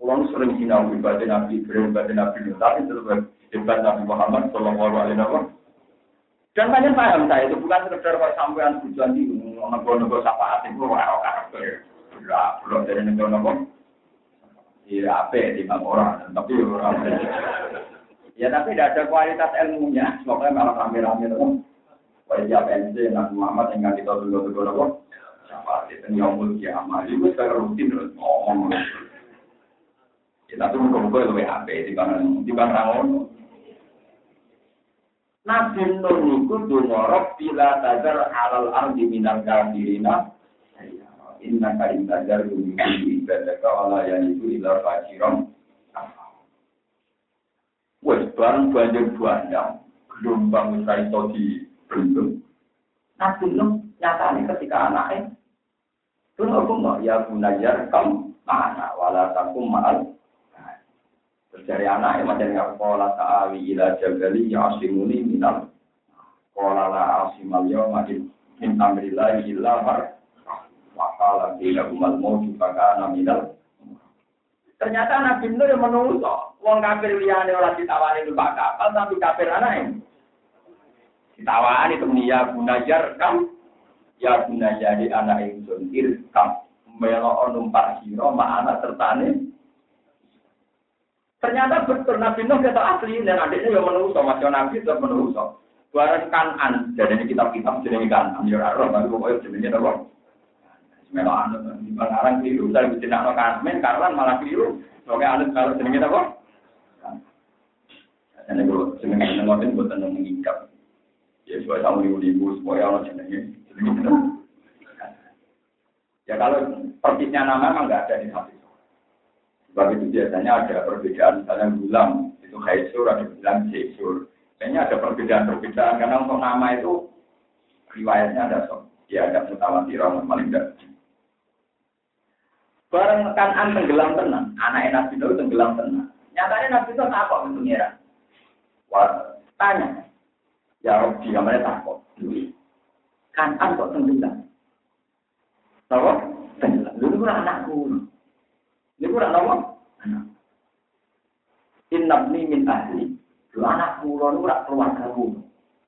Kula sering sinau ibadah Nabi Ibrahim, ibadah Nabi Nuh, tapi terus hebat Nabi Muhammad sallallahu alaihi wasallam. Dan banyak paham saya itu bukan sekedar kok sampean tujuan di nego-nego syafaat itu ora karakter. Ora, belum dari nego-nego Iya, apa di orang, tapi orang. Ya tapi tidak ada kualitas ilmunya, semoga malah rame-rame tuh. Wajah PNC Nabi Muhammad yang kita dulu-dulu nopo. Siapa sih yang yaumul kiamat itu rutin terus ngomong. Ya tapi muka-muka lebih apa di bang di bang rangon. Nabi Nuh niku dumorok bila tazar alal ardi minal kafirina. Inna ka inna jaru mimpi ibadaka wala yaniku ila fajiran. Wes bareng banjir bandang gelombang usai itu di bendung nabi Nuh nyatanya ketika anaknya itu ngomong ya gunajar kam mana? Wala takum ma'al Terjadi anak yang macam yang pola ta'awi ila jagali ya asimuni minal pola la asimal yawma min amrillahi illa mar Wakala bila umat mau karena minal. Ternyata Nabi Nuh yang menunggu Wong kafir liane orang ditawani numpak kapal, tapi kafir anak yang ditawani itu ya gunajar kam, ya gunajari anak yang suntir kam, melo numpak siro ma anak tertani. Ternyata betul Nabi Nuh kita asli dan adiknya yang menunggu masih Nabi itu menunggu Barang kanan, jadi kitab-kitab jadi kanan, ya roh, tapi pokoknya jadi apa? Melo anut di pengarang keliru, saya bisa nak kasmen karena malah keliru. Oke anut kalau jenenge apa? Ini kalau jenenge nengotin buat tenang mengingkap. Ya supaya kamu ibu-ibu supaya orang jenenge Ya kalau persisnya nama memang nggak ada di hati. Sebab itu biasanya ada perbedaan, misalnya gulam itu haisur, ada bilang jesur. Kayaknya ada perbedaan-perbedaan karena untuk nama itu riwayatnya ada so. Ya ada mutawatir, paling tidak. Bareng an tenggelam tenang, anak Nabi Nuh tenggelam tenang. Nyatanya Nabi Nuh apa bentuknya? Wah, tanya. Ya Rabbi, kamarnya takut. an kok tenggelam? Apa? Tenggelam. Lu kurang anakku. Ini kurang apa? Anak. Innabni min ahli. Lu anakku, lu ora keluarga ku.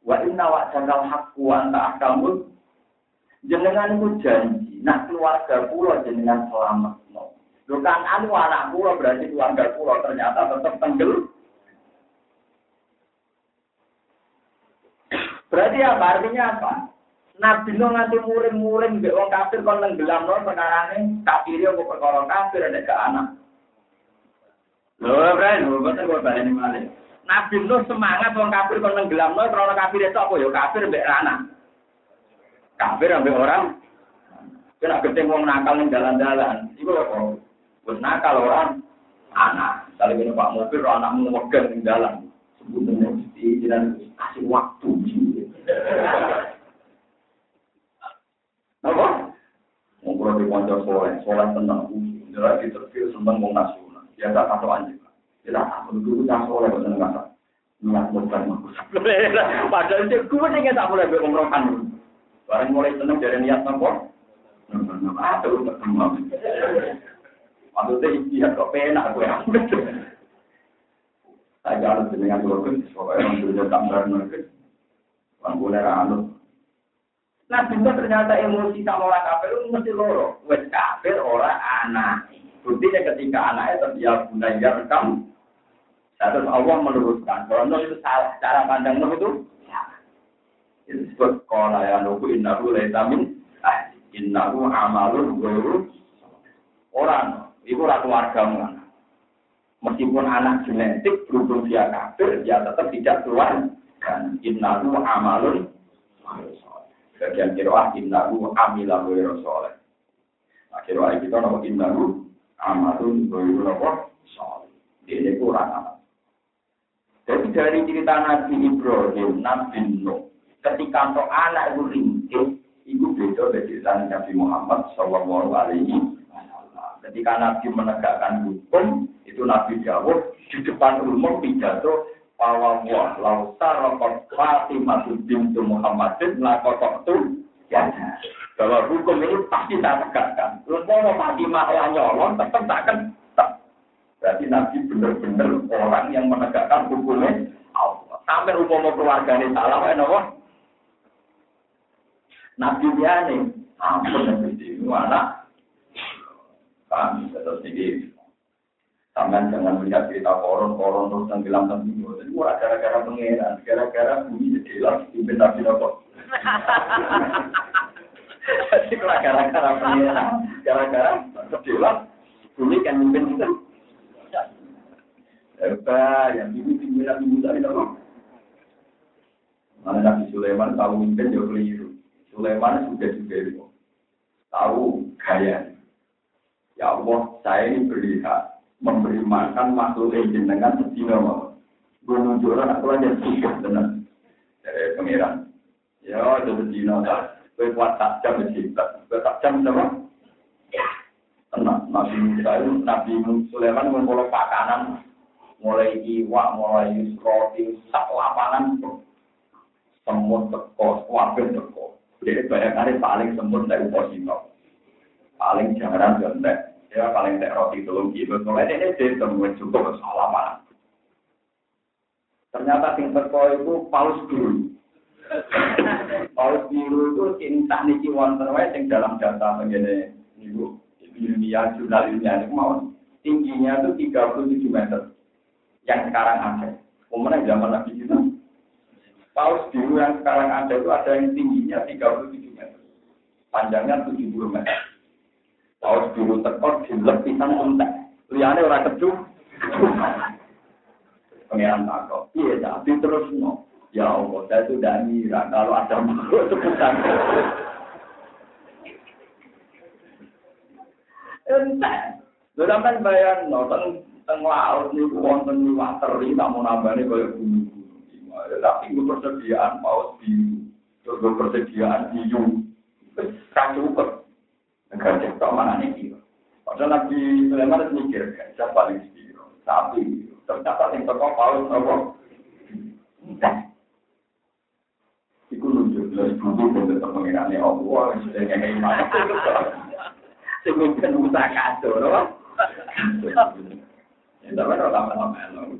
Wa inna wa jagal hakku wa anta ahkamul. Jenengan itu janji Nah keluarga pulau jenengan selamat. Lu kan anu anak pulau berarti keluarga pulau ternyata tetap tenggel. Berarti apa? Artinya apa? Nabi Nuh nganti muring-muring mbek wong kafir kon nenggelam no sekarang kafir yo kok perkara kafir ada ke anak. Lho, Bren, lho boten kok baleni malih. Nabi Nuh semangat wong kafir kon nenggelam no krana kafir itu apa yo kafir mbek anak. Kafir ambek orang Kena gede wong nakal ning dalan-dalan. Iku apa? Wis nakal orang anak. Misalnya gini Pak mobil, anakmu megang ning dalan. Sebutnya mesti dan kasih waktu. Apa? Kalau di konco soleh, soleh tenang. Jelas di terfil seneng mau nasional. Ya tak kata anjing. Ya tak kata dulu tak soleh bener nggak Niat bukan Padahal itu gue nih tak boleh berumrohkan. Barang mulai seneng dari niat nopo. Aduh, Maksudnya istihad kok penak gue. Saya harus dengan logis, pokoknya orang dunia tambah logis. Orang boleh anut. Nah, itu ternyata emosi sama orang kafir itu mesti loro. Wes kafir orang anak. Buktinya ketika anaknya terbiak bunaya rekam, terus Allah meluruskan. Kalau itu salah, cara pandang Nuh itu. Itu disebut kola ya nuhu innahu ah, innahu amalun guru orang. Itu ratu warga mana? Meskipun anak genetik berhubung dia kafir, dia tetap tidak keluar. Dan innahu amalun Bagian kiroah innahu amila ghairu soleh. Nah kiroah kita nama innahu amalun ghairu apa? Soleh. Ini kurang amat. Jadi dari cerita Nabi Ibrahim, Nabi Nuh, ketika untuk anak itu ringkih, itu beda dari cerita Nabi Muhammad Shallallahu Alaihi Wasallam. Ketika Nabi menegakkan hukum, itu Nabi Dawud di depan umum pidato Pawawah lau sarokot Fatimah bintu Muhammadin lakotok tu ya bahwa hukum ini pasti tak tegakkan. Terus mau Fatimah yang nyolong tetap tak akan Berarti Nabi benar-benar orang yang menegakkan hukumnya. Sampai umum keluarganya salah, ya nopo. Nabi dia nih, ampun Nabi ini anak. Kami terus ini Sampai jangan melihat cerita koron-koron terus tenggelam tenggelam. Jadi murah gara-gara pengeran, gara-gara bumi jadilah pimpin nabi nopo. Jadi gara-gara pengeran, gara-gara jadilah bumi kan pimpin itu. Apa yang ini pimpin nabi Musa itu nopo. Mana Nabi Sulaiman tahu mimpin dia keliru. Sulaiman sudah juga. Tahu gaya. Ya Allah, saya ini berlihat memberi makan makhluk dengan sedina mau. Gunung Joran aku aja tiga tenan dari pangeran. Ya, itu sedina tak. Kue kuat tak jam mencipta. Kue tak jam sama. Tenang, Nabi Musa itu, Nabi Sulaiman ngumpul pakanan, mulai iwak, mulai roti, sak lapangan, semut teko, wabel teko. Jadi bayangkan paling semut dari posisi paling jarang gantek ya paling tak roti belum gitu mulai ini dia temuin cukup salah ternyata sing teko itu paus biru paus biru itu cinta niki wonten wae sing dalam data begini ibu ilmiah jurnal ilmiah itu mau tingginya itu 37 meter. Yang sekarang ada. Umumnya zaman nabi kita paus biru yang sekarang ada itu ada yang tingginya 37 meter. Panjangnya 70 meter Paus dulu tekor dilep pisang entek. Liane ora kecu. Pengiran takut. Iya, tapi terus no. Ya Allah, saya sudah ngira kalau ada makhluk sebutan. Entek. Lho sampean bayang no, teng teng laut niku wonten liwat teri tak mau nambahne kaya gunung-gunung. Tapi itu persediaan paus biru. Terus persediaan hiu. Kacau Negara cipta mana nih Padahal Nabi Sulaiman itu mikir, siapa paling biro, sapi, ternyata yang toko paus apa? Entah. Iku nunjuk dari bumi dan tetap mengenai Allah, sudah ngekei mana. Semungkin usaha kacau. Ya, tapi kalau lama-lama. Tapi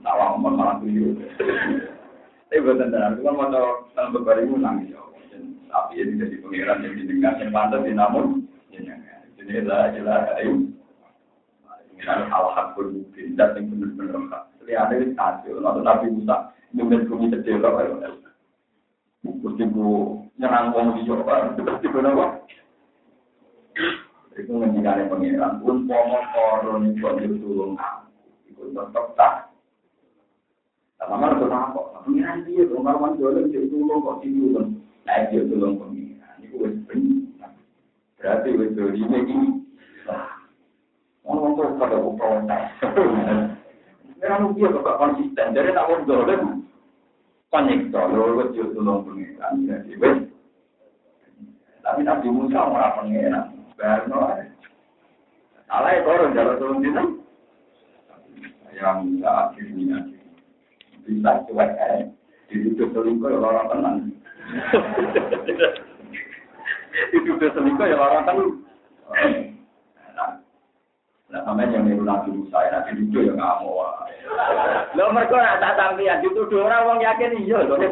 kan ya. Tapi ini jadi pengiran yang didengar, yang pantas, namun jadi lah jelas ayo. Ini hal-hal mungkin dan yang benar-benar hak. Jadi ada yang hasil. Lalu Nabi Musa nyumbel bumi terjelok ayo. Mesti bu nyerang wong di Jawa. Di mana kok? Itu menjadi pengiran pun pomon koron itu tulung Itu tetap tak. Sama itu apa? Pengiran dia, pengaruan dolen dia tulung kok tidur. Nah dia tulung pengiran. Itu wes Berarti betul ini ini. Ngomong tuh pada protes. Memang dia kok konsisten. Jadi tak mau dolen. Panik kalau lu jual tolong pengiran. Jadi wes. Tapi Nabi Musa malah pengiran. Berno. Salah ya orang jalan turun di sana. Yang bisa akhirnya. Bisa cuek eh. Ditutup selingkuh ya orang tenang. Hidup dia selingkuh ya orang kan. Nah, sampai yang niru Nabi Musa, ya Nabi Dudu ya nggak mau. Lo mereka nak tak sampean dituduh orang wong yakin iya loh.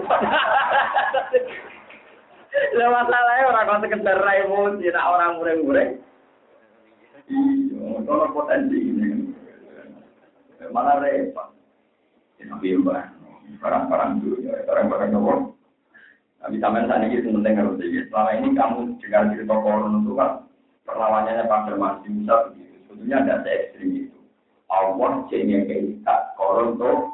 Lah masalahnya orang kok sekedar ra emosi, nak orang mureng-mureng. Iya, kalau potensi ini. Malah repot. Tapi mbak, barang-barang dulu, barang-barang nopo. Tapi sampai saat ini penting harus jadi. Selama ini kamu dengar cerita koron itu kan perlawanannya pada masih bisa begitu. Sebetulnya ada se ekstrim itu. Allah jadi kita koron tuh.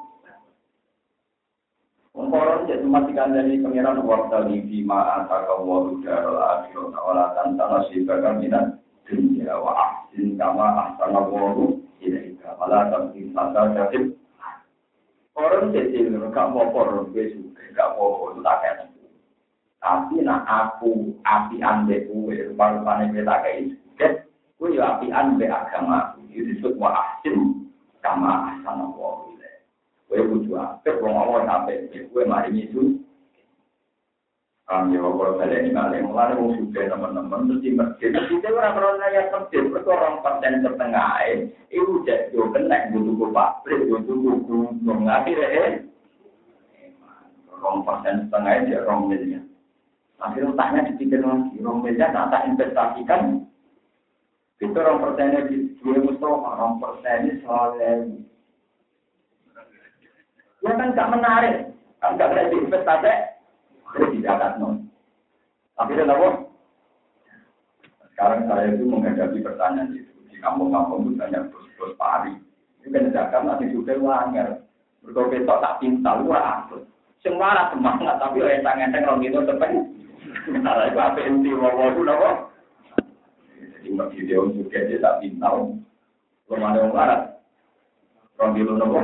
Koron jadi matikan dari pengiran waktu di bima antara waru darul akhirat awala tantana sibakan minat dunia wa ahsin kama ahsana waru ilaika wala tamkin sasa jatib. Koron jadi gak mau koron besok gak mau itu tak kayak tapi nak aku api ande kue, rupa-rupanya kita kayak itu. Kue ya api ande agama. Itu disebut wa ahsin kama ahsana wa Kue kudu apik wong awon apik kue mari itu. Kami kalau saya ini malah mulai mau suka teman-teman mesti masjid. Kita orang orang yang masjid itu orang persen setengah itu jadi kena butuh pabrik, butuh gunung akhirnya orang persen setengah dia orang miliar. Akhirnya utangnya dipikir lagi, orang miliar tak investasikan. Itu orang persennya di dua Mustafa, orang persennya soalnya Ya kan gak menarik, kan gak kena diinvestasi, jadi tidak non. Tapi dan apa? Sekarang saya itu menghadapi pertanyaan itu di kampung-kampung itu banyak bos-bos pari. Itu kan zakat masih sudah langgar. Berkau tak pintar, lu aku. Semua semangat, tapi orang tangan saya orang itu tepen. Nah, itu apa inti mau itu apa? Jadi mbak video juga dia tak pintar. Belum ada orang barat. Orang itu apa?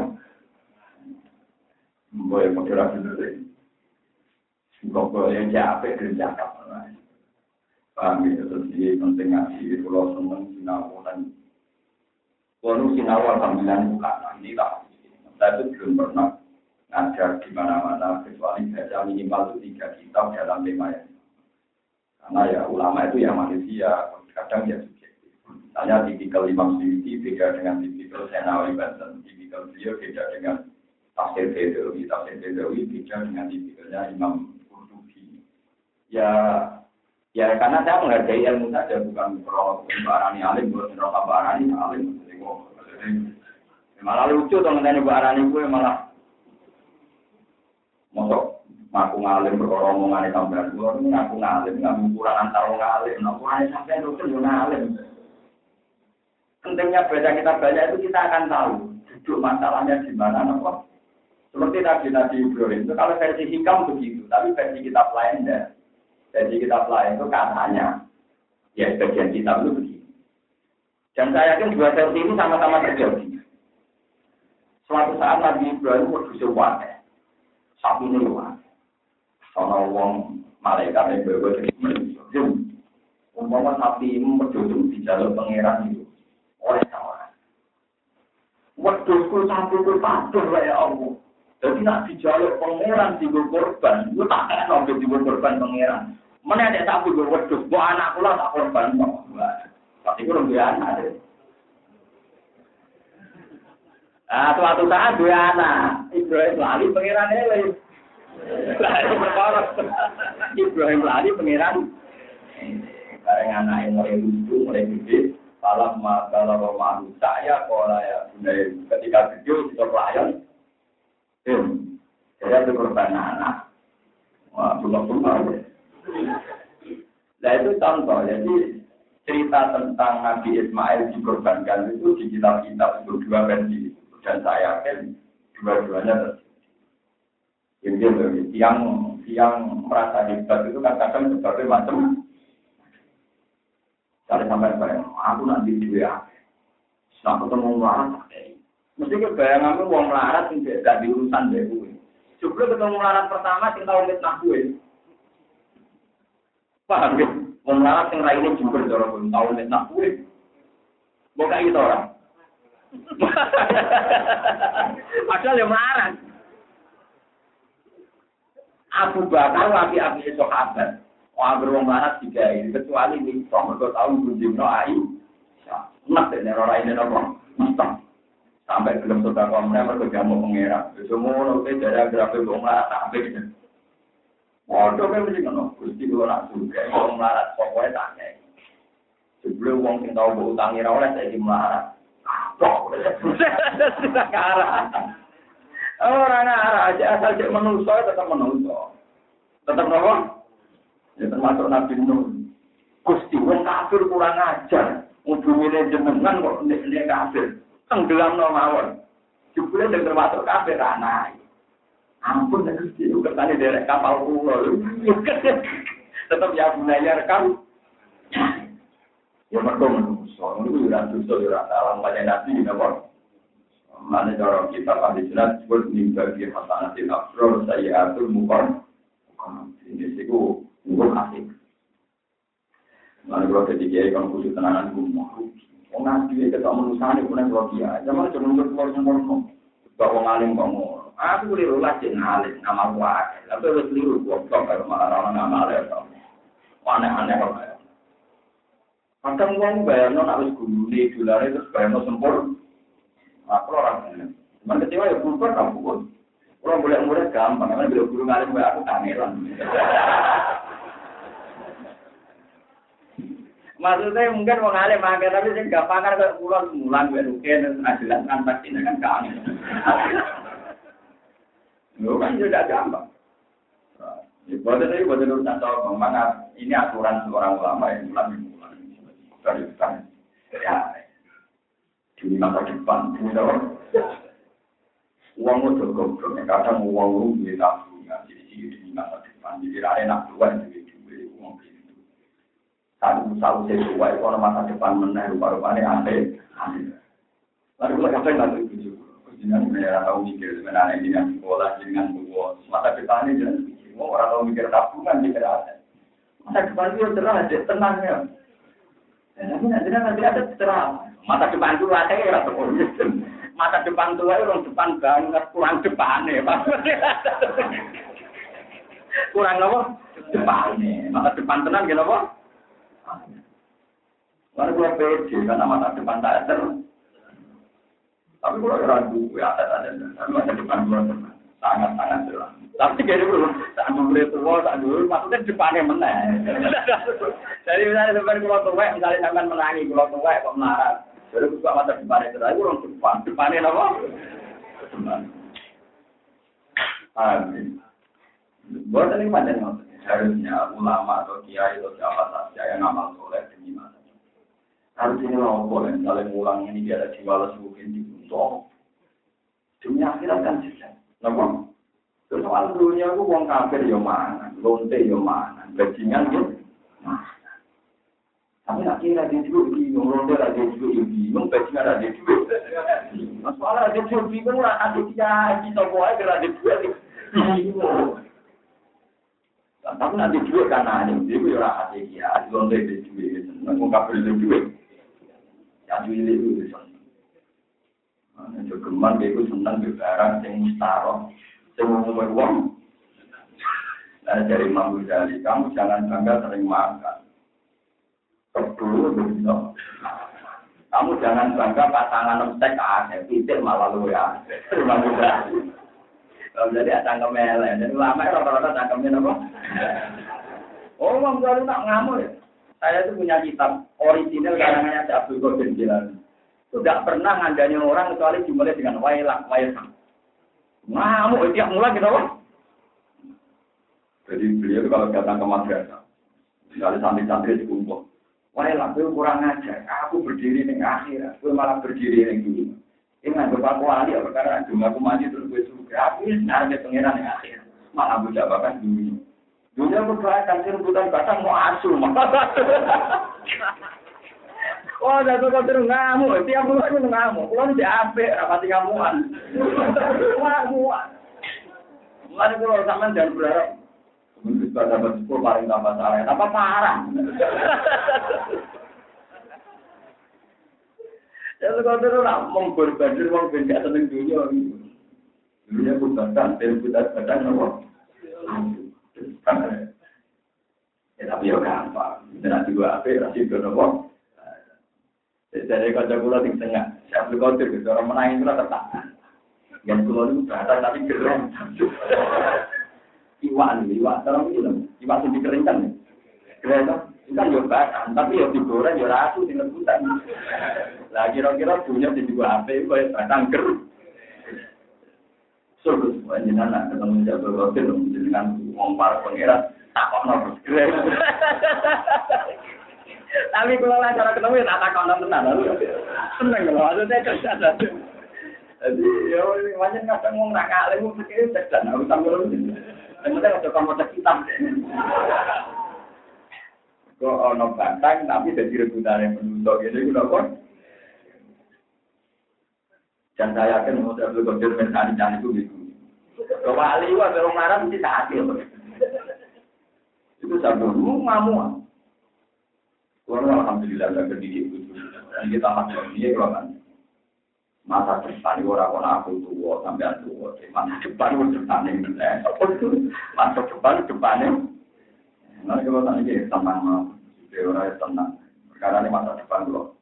Boleh moderasi dulu. Kok boleh capek kerja kapan Paham ya, terus dia penting ngaji, kalau seneng sinau dan kalau sinau alhamdulillah bukan ini lah. Saya itu belum pernah ngajar di mana-mana kecuali baca minimal tiga kitab dalam tema yang karena ya ulama itu ya manusia kadang ya subjektif. Misalnya tipikal Imam Syuuti beda dengan tipikal Senawi Banten, tipikal beliau beda dengan tafsir Bedawi, tafsir Bedawi beda dengan tipikalnya Imam Qurtubi. Ya ya karena saya menghargai ilmu saja bukan kalau barani alim, bukan kalau barani alim. Malah lucu nanti barani gue malah Mosok ngaku ngalim berkoro omongan sampean. Kula ngaku ngalim ngaku kurang antar wong ngalim. Nah kurang sampean itu yo ngalim. Pentingnya baca kita banyak itu kita akan tahu duduk masalahnya di mana nopo seperti tadi Nabi Ibrahim itu kalau versi hikam begitu tapi versi kitab lain ya. Versi kitab lain itu katanya ya bagian kitab itu begitu. Dan saya yakin dua versi ini sama-sama terjadi. Suatu saat Nabi Ibrahim berdua wadah sapi ini. Sono wong malaikat yang bawa dari manusia. Umpama sapi berduduk di jalur pangeran itu. Oleh sama. Wedusku sapi itu patuh ya Allah. Jadi nak di jalur pangeran di korban, itu tak kena sampai di korban pangeran. Mana ada sapi gue wedus, gue anak pula tak korban. Tapi gue lebih anak. Nah, suatu saat dua anak, Ibrahim lali pangeran Eli. Ibrahim lali pangeran. Bareng anak yang mulai lucu, mulai gede, malam kalau Roma saya pola ya, ketika video kita pelayan, hmm, saya itu korban anak. Wah, belum belum Nah itu contoh, jadi cerita tentang Nabi Ismail dikorbankan itu di kitab-kitab itu dua versi. Dan saya yakin dua-duanya terjadi. Yang yang merasa hebat itu kan kadang berbagai macam. Kalau sampai bayang, aku nanti dua. Nah, ketemu melarat, mesti kebayangan uang melarat tidak gak diurusan deh gue. Coba ketemu melarat pertama, sing tahu fitnah gue. Paham ya? Wong melarat sing raine jujur cara pun tahu fitnah gue. Bukan itu orang. Padahal yang marah. Abu Bakar lagi api sahabat. Wah beruang marah tiga ini kecuali ini soal mereka tahu kunjung no ai. Nak deh orang ini nopo mustang. Sampai belum sudah kau mereka mereka jamu pengira. Semua nopo dari grafi bong marah sampai gitu. Waduh kan mesti ngono, Gusti kula nak wong melarat pokoke tak kei. Sebelum wong sing tau mbok utangi ra oleh saiki melarat. Kok sudah kara. Ora nara aja asal cek menungso tetap menungso. Tetap nopo? Ya termasuk Nabi Nuh. Gusti wong kafir kurang ajar. Ngubungine jenengan kok nek kafir. Tenggelam no mawon. Jebule termasuk kafir anak. Ampun nek Gusti ketane derek kapal kula. Tetap ya bunaya rekam. Ya mergo menungso, niku ora dosa ora salah banyak nabi napa. Mana cara kita pada jelas disebut mimpi di masalah di afro saya atur mukon. Ini sih gua gua kasih. Mana kalau ketika kalau khusus tenangan gua mau. Wong nabi kita manusia ini punya kalau dia. Zaman cuma untuk keluar semua Bawa ngalim kamu. Aku boleh rulas cek ngalim nama gua. Tapi harus keliru gua kalau malah orang ngamal Aneh-aneh kok. Kadang wong bayarno nak wis gulune dolare terus bayarno sempur. Aku ora ngene. Cuman kecewa ya bubar kamu pun. Orang boleh murid gampang, karena bila guru ngalim kayak aku. Maksudnya mungkin mau ngalim makan, tapi sih gak pakar kayak pulau semulan, gue rukin, jelas kan pasti kan kangen. Lu kan juga gampang. Buat itu, buat itu urusan tahu, mana ini aturan seorang ulama yang ulama dari depan. Ya, di masa depan. Uang itu goblok, kadang uang itu bisa tabungan, jadi di masa depan, jadi ada nak dua, jadi dua uang itu. Satu satu sesuai, kalau masa depan menang, rupa-rupanya aneh, aneh. Lalu kalau kadang nanti itu Jangan mereka tahu mikir sebenarnya dengan sekolah, dengan dua. Masa depan ini jangan mikir. Orang tahu mikir tabungan, mikir ada. Masa depan itu cerah, tenang ya. Tapi nanti nanti ada. Mata depan itu ada ya Mata depan tua orang depan banget, kurang depan ya, kurang apa? Depan Mata depan tenang gitu apa? Lalu gue pede karena mata depan tak ter. Tapi gue ragu ya ada ada. Mata depan gue sangat sangat jelas. Tapi gini bro, tak boleh tua, tak dulu, maksudnya depannya menang. Jadi misalnya depan kalau tua, misalnya sampai menangi, kalau tua kok marah. Jadi suka mata depannya orang depan, depannya apa? Amin. Buat ini macam harusnya ulama atau kiai atau siapa saja yang ngamal soleh demi masa. Harus ini loh, boleh saling ulang ini biar ada jiwa mungkin dibunuh. Demi akhirat kan sih. Nampak? Terus soal dunia aku wong kafir yo mana, lonte yo mana, bajingan yo Tapi nak kira dia juga bingung, lonte ada juga bingung, bajingan ada juga. Masalah ada juga bingung ada dia kita buat ada juga bingung. Tapi nanti juga karena dia punya orang ada dia, lonte ada juga, senang wong kafir ada juga. Ya juga itu senang. Nah, jogeman dia itu senang di barang yang mustaroh. Semua uang. Nah, dari Imam Ghazali, kamu jangan bangga sering makan. Kedua, begitu. Kamu jangan bangga pasangan nemstek ada, pikir malah lu ya. Ghazali. Jadi ada kemele, jadi lama rata-rata cangkemnya apa? Oh, Imam Ghazali tak ngamuk ya. Saya itu punya kitab original karangannya Abdul Qadir Jilani. Tidak pernah ngandani orang kecuali dimulai dengan wailak, wailak. Ngamuk tiap mulai gitu. Jadi beliau kalau datang ke madrasah, misalnya santri-santri di wah lah, kurang ajar. Aku berdiri di akhir, aku malah berdiri di dulu. Ini nggak berpaku ahli, karena cuma aku maju terus gue suka. Aku ini sebenarnya pengiran di akhir, malah aku jabakan dulu. Dunia berdoa kan rebutan batang mau asuh, Oh, jatuh kau terus ngamuk. Tiap bulan itu ngamuk. Kalau di apik, rapati ngamuan. Ngamuan. Mulai kalau sama jangan berharap. Mungkin bisa dapat sepuluh paling tambah salah. Tambah parah. Jatuh kau terus nak benda seneng dunia. Dunia bukan dan badan apa. Ya tapi ya gampang. Nanti gua rasih dono Jadi kalau tengah, beli kontir gitu, orang menangin. Yang kula itu tapi keren. Iwak nih, iwak terus ini loh, iwak sing dikeringkan. Kira kan bahan, tapi yo digoreng yo ratu di rebutan. Lah kira-kira punya di dua HP kaya batang ger. Suruh panjenengan ketemu nopo Tapi kalau lah ketemu ya tak tenan. Seneng ada saya cerdas. Jadi ya aku. Kemudian ada tapi jadi rebutan yang itu kok. Dan saya yakin mau itu gitu. Kalau Ali wah kalau marah mesti tak adil. Itu satu ngamuk. Kalau alhamdulillah terdidik itu. Dan kita ini kalau kan masa depan ora orang aku tua sampean aku tua masa depan itu depan yang masa depan itu? Depan yang nanti kalau tanya gitu teman mau. Dia orang itu tenang. Karena ini masa depan loh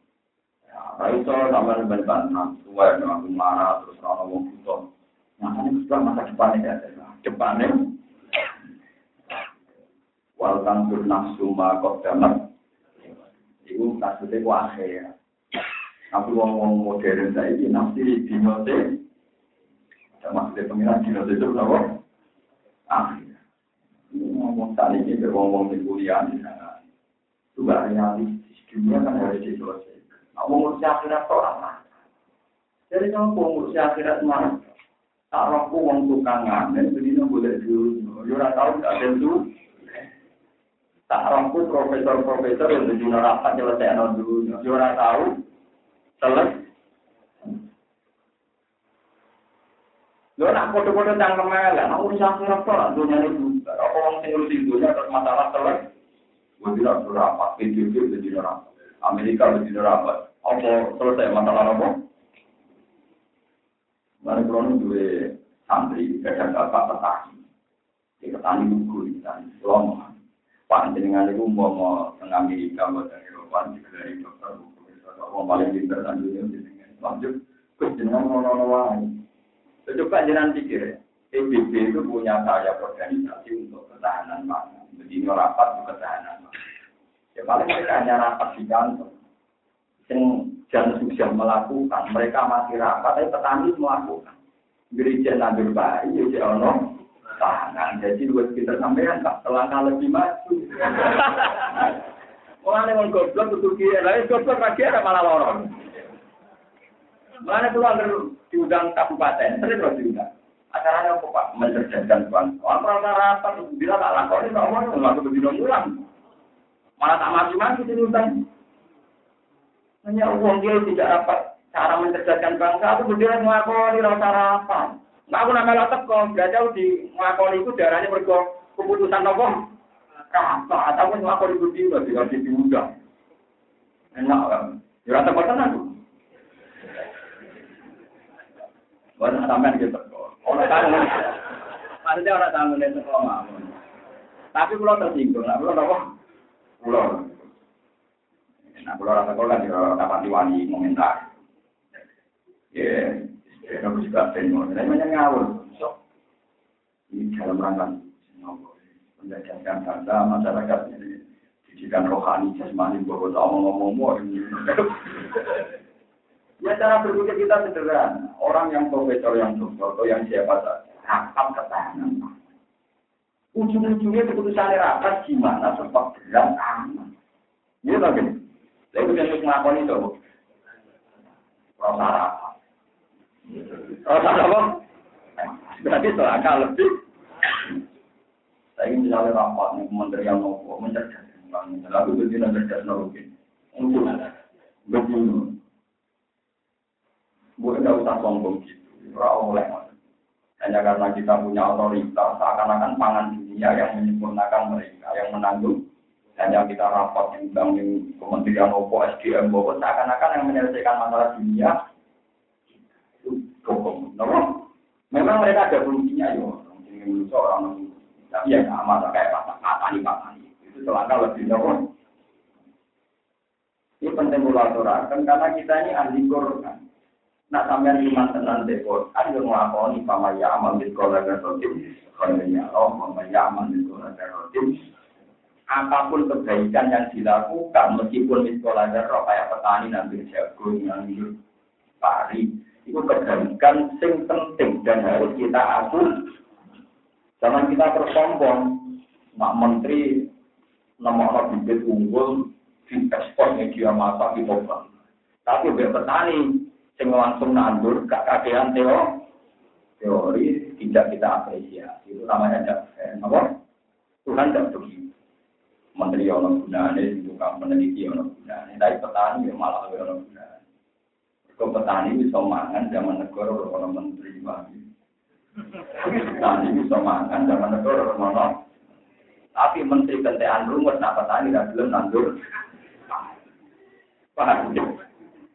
kalau itu sampean dengan bantuan tua yang aku marah terus orang orang mau butuh masa ini sudah masa depan ya depan yang walaupun nafsu makot jamak itu kasusnya wahai Tapi wong-wong modern ini nafsi dino te. Maksudnya pengiran dino te itu apa? Akhir. Ngomong tadi ini wong-wong di kuliah di sana. Itu gak realistis. Dunia kan harus diselesaikan. Nah, ngurus akhirat orang Jadi kalau ngurus akhirat mana? Tak rohku wong tukang ngamen, jadi boleh dulu. Yura tahu gak tentu. tak rampu profesor-profesor yang di neraka nyelesaikan dulu. Yo ora tahu selesai. Lo nak foto-foto cangkem lah, mau usah ngerokok dunia ini juga. Apa orang sing ngurusi dunia terus masalah udah di neraka, Amerika udah di neraka. Apa selesai masalah apa? Mana kalau dua santri, kadang bapak petani, di petani buku, petani selama. Pak itu mau mau teng Amerika mau teng Eropa digelari dokter mau paling pinter dan dunia lanjut ke jenengan mau mau wae. Coba jenengan pikir, PBB itu punya saya organisasi untuk ketahanan pangan. Jadi rapat untuk ketahanan pangan. Ya paling mereka hanya rapat di kantor. Yang jangan susah melakukan, mereka masih rapat, tapi petani melakukan. Gereja nandur bayi, ya ono tangan. Jadi dua kita sampean tak selangkah lebih maju. Mulane wong goblok kudu kiye, lha goblok lagi ada malah lorong. Mulane kula diundang kabupaten, sering lho diundang. Acaranya apa Pak? Mencerdaskan bangsa. Rata rapat, bila tak lakoni, tak mau, nggak begitu mulang. Malah tak maju-maju di undang. Hanya uang dia tidak dapat cara mencerdaskan bangsa, itu berdiri mengakoni rata rapat. Nah, aku nama teko, gajah di ngakoni itu darahnya mergo keputusan nopo. Kata, atau pun ngakoni itu dia, tidak di diundang. Enak kan? Ya rata kota aku. Bukan sampean gitu. Orang tamu. Maksudnya orang tamu dari sekolah Tapi pulau tersinggung, nah pulau apa? Pulau. Nah pulau rasa sekolah di kapan diwani komentar. Ya, Ya, aku juga pengen. Namanya ngawur. So, ini dalam rangka menjadikan bangsa masyarakat ini. Didikan rohani jasmani bahwa tahu ngomong-ngomong ya cara berpikir kita sederhana. Orang yang profesor yang dokter atau yang siapa saja rapat ketahanan ujung-ujungnya keputusan rapat gimana sebab berat aman. Ini lagi lalu yang melakukan itu rasa rapat. Rasa apa? Berarti selangkah lebih. Saya misalnya rapat nih kementerian nopo mencerdaskan Lalu begini cerdas mungkin. Untuk begini. Bukan nggak usah sombong gitu. Rauh oleh hanya karena kita punya otoritas, seakan-akan pangan dunia yang menyempurnakan mereka, yang menanggung hanya kita rapat undang di Kementerian Opo, SDM, bahwa seakan-akan yang menyelesaikan masalah dunia hukum. Memang mereka ada fungsinya yo. Orang tapi ya sama kayak nih apa nih itu selangkah lebih jauh. Ini penting pulau aturakan karena kita ini ahli Quran. Nak sampean iman tenan de Quran yo nglakoni pama ya amal di sekolah garotim, khairunya Allah, pama ya amal sekolah garotim. Apa pun kebaikan yang dilakukan, meskipun di sekolah garotim kayak petani nanti jagung, nanti pari, itu kebaikan sing penting dan harus kita akui. Jangan kita tersombong, mak menteri nomor bibit unggul di ekspor media masa di Tapi biar petani sing langsung nandur gak kakean teo teori tidak kita apresiasi. Itu namanya jaksen apa? Tuhan tidak begitu menteri ono gunanya tukang meneliti ono gunanya tapi petani ya malah ono gunanya kalau petani bisa mangan zaman negara ono menteri lagi petani bisa mangan zaman negara ono tapi menteri kentean rumus nah petani tidak belum nandur paham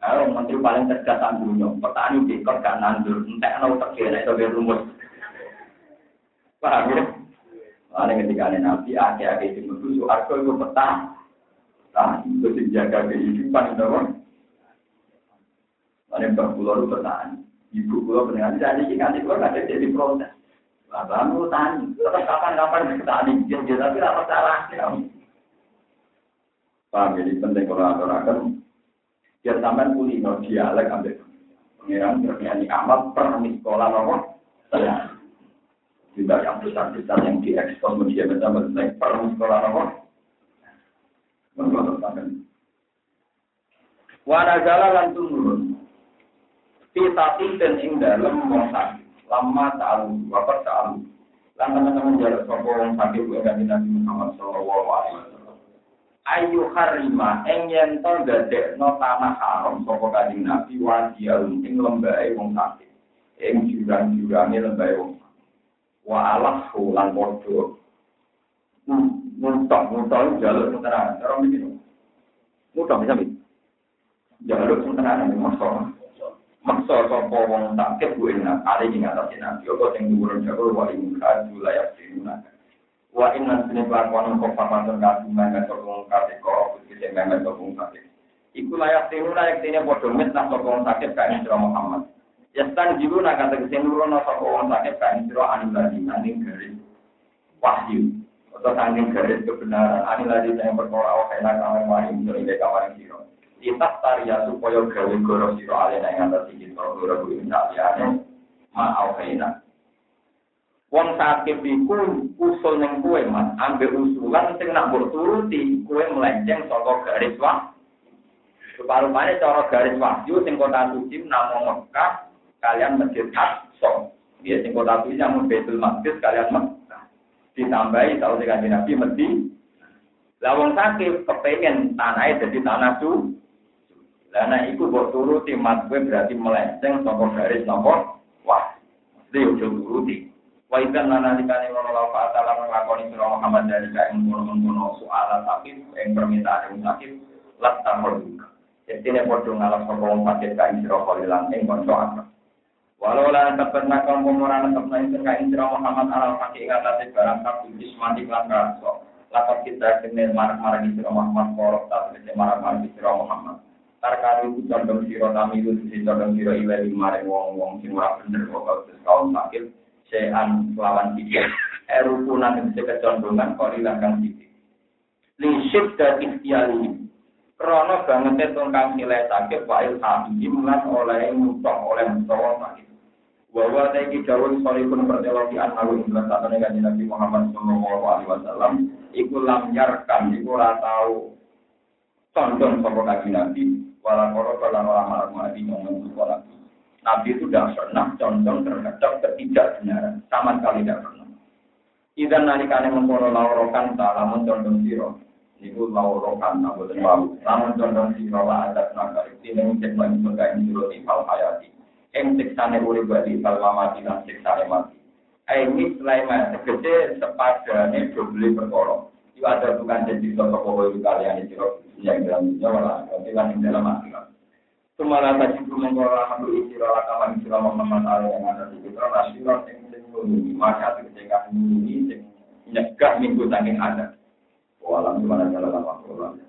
kalau menteri paling cerdas dunia, petani dikot gak nandur, entek nau terkira biar rumus. Paham ya? Lalu ketika ada nabi, akhir-akhir itu menuju harga itu petang. Nah, itu dijaga kehidupan itu. Lalu mbak pulau itu petani. Ibu pulau dengan jadi nanti pulau ada jadi proses. Bapak mau tani, terus kapan-kapan petani, jadi tapi apa caranya? Paham jadi penting kalau aturakan Biar sampean kulino dialek ambek pengiran bernyanyi amal per sekolah nomor saya. Juga yang besar-besar yang diekspor media bersama naik per sekolah nomor. Menurut sampean. Wanagala lan turun. Kita tinten ing dalem wong sakit. Lama ta'alu, wapat ta'alu. Lan teman-teman jalan sopo wong sakit gue Nabi Muhammad sallallahu alaihi wasallam. Ayu harima ing yen to dadekno tanah haram sapa kanjeng Nabi wadial ing lembahe wong sakit. Ing jurang-jurange lembahe wong wa alah lan padha. Muntok muntok jaluk tenan. Cara mikir muntok bisa mi jaluk tenan maksa maksa sapa wong sakit kuwi nak ale ing atas nabi apa sing dhuwur jago wa ing kadu layak dinuna wa inna sini kelakuan kok pamanten kasih memet sokong kasih kok bisa memet kasih iku layak tiru layak tine bodoh mit nah sokong sakit kain sira Muhammad ya stan jiru nak kata ke sini dulu nah sokong sakit kain sira anu lagi nanding garis wahyu atau sanding garis kebenaran anu lagi yang berkora awak enak kamar mari untuk ide kamar sira kita taria supaya gawe goro sira alena yang atas iki goro kuwi saliyane ma awak enak Wong sakit iku usul ning kowe Mas, ambil usulan sing nak turuti, kowe melenceng saka garis wah. Rupa-rupane cara garis wahyu sing kota suci Mekah kalian Masjid Aqsa. Dia sing kota suci namung Baitul Maqdis kalian Mekah. Ditambahi tahu dengan Nabi mesti lah wong sakit kepengen tanahnya jadi tanah su. Lah nek iku mbok turuti mas kowe berarti melenceng saka garis napa? Wah. Dia ojo turuti. Wa ikan nana dikane ngono la fa ta'ala nglakoni sira Muhammad dari ka ing ngono-ngono soal sakit ing permintaan yang sakit lat tamur. Jadi ne padha ngalap sapa wong sakit ka ing sira kalilan ing kanca. Walau lan tepatna kaum pemuran tepatna ing ka ing sira Muhammad ala kaki ing atase barang kabeh jismani lan raso. Lakat kita kene marak-marak ing sira Muhammad korok tak marak-marak ing sira Muhammad. Tarkari itu condong sira kami itu condong sira ilahi maring wong-wong sing ora bener kok kaum sakit sean lawan tiga erukunan yang bisa kecondongan kori langkang tiga lisip dan ikhtiari krono banget tongkang nilai sakit wa'il hamim lan oleh mutok oleh mutok sakit. Bahwa taiki dawun sorry pun berteologi anharu indra satu dengan Nabi Muhammad Sallallahu Alaihi Wasallam iku lam yarkan iku ratau condong sopo kaki Nabi walau koro kalau orang malam ngomong sekolah Nabi itu tidak pernah condong terhadap ketidakbenaran, sama sekali tidak pernah. Idan nalikane mengkono laurokan tak lamun condong siro. Niku laurokan tak boten wau. Lamun condong siro lah ada naga ini cek lagi ini siro di fal hayati. Eng siksane urip badi fal mamati lan siksane mati. Ini selain tegese sepadane dobel perkara. Itu ada bukan jadi sosok kau kalian itu yang dalam dunia malah, tapi kan yang dalam hati Semala tadi mengkola hamdu isiro akaman isiro Muhammad Allah yang ada di kita nasional yang sing maka ketika ini sing nyegah minggu saking ada. Walam gimana kalau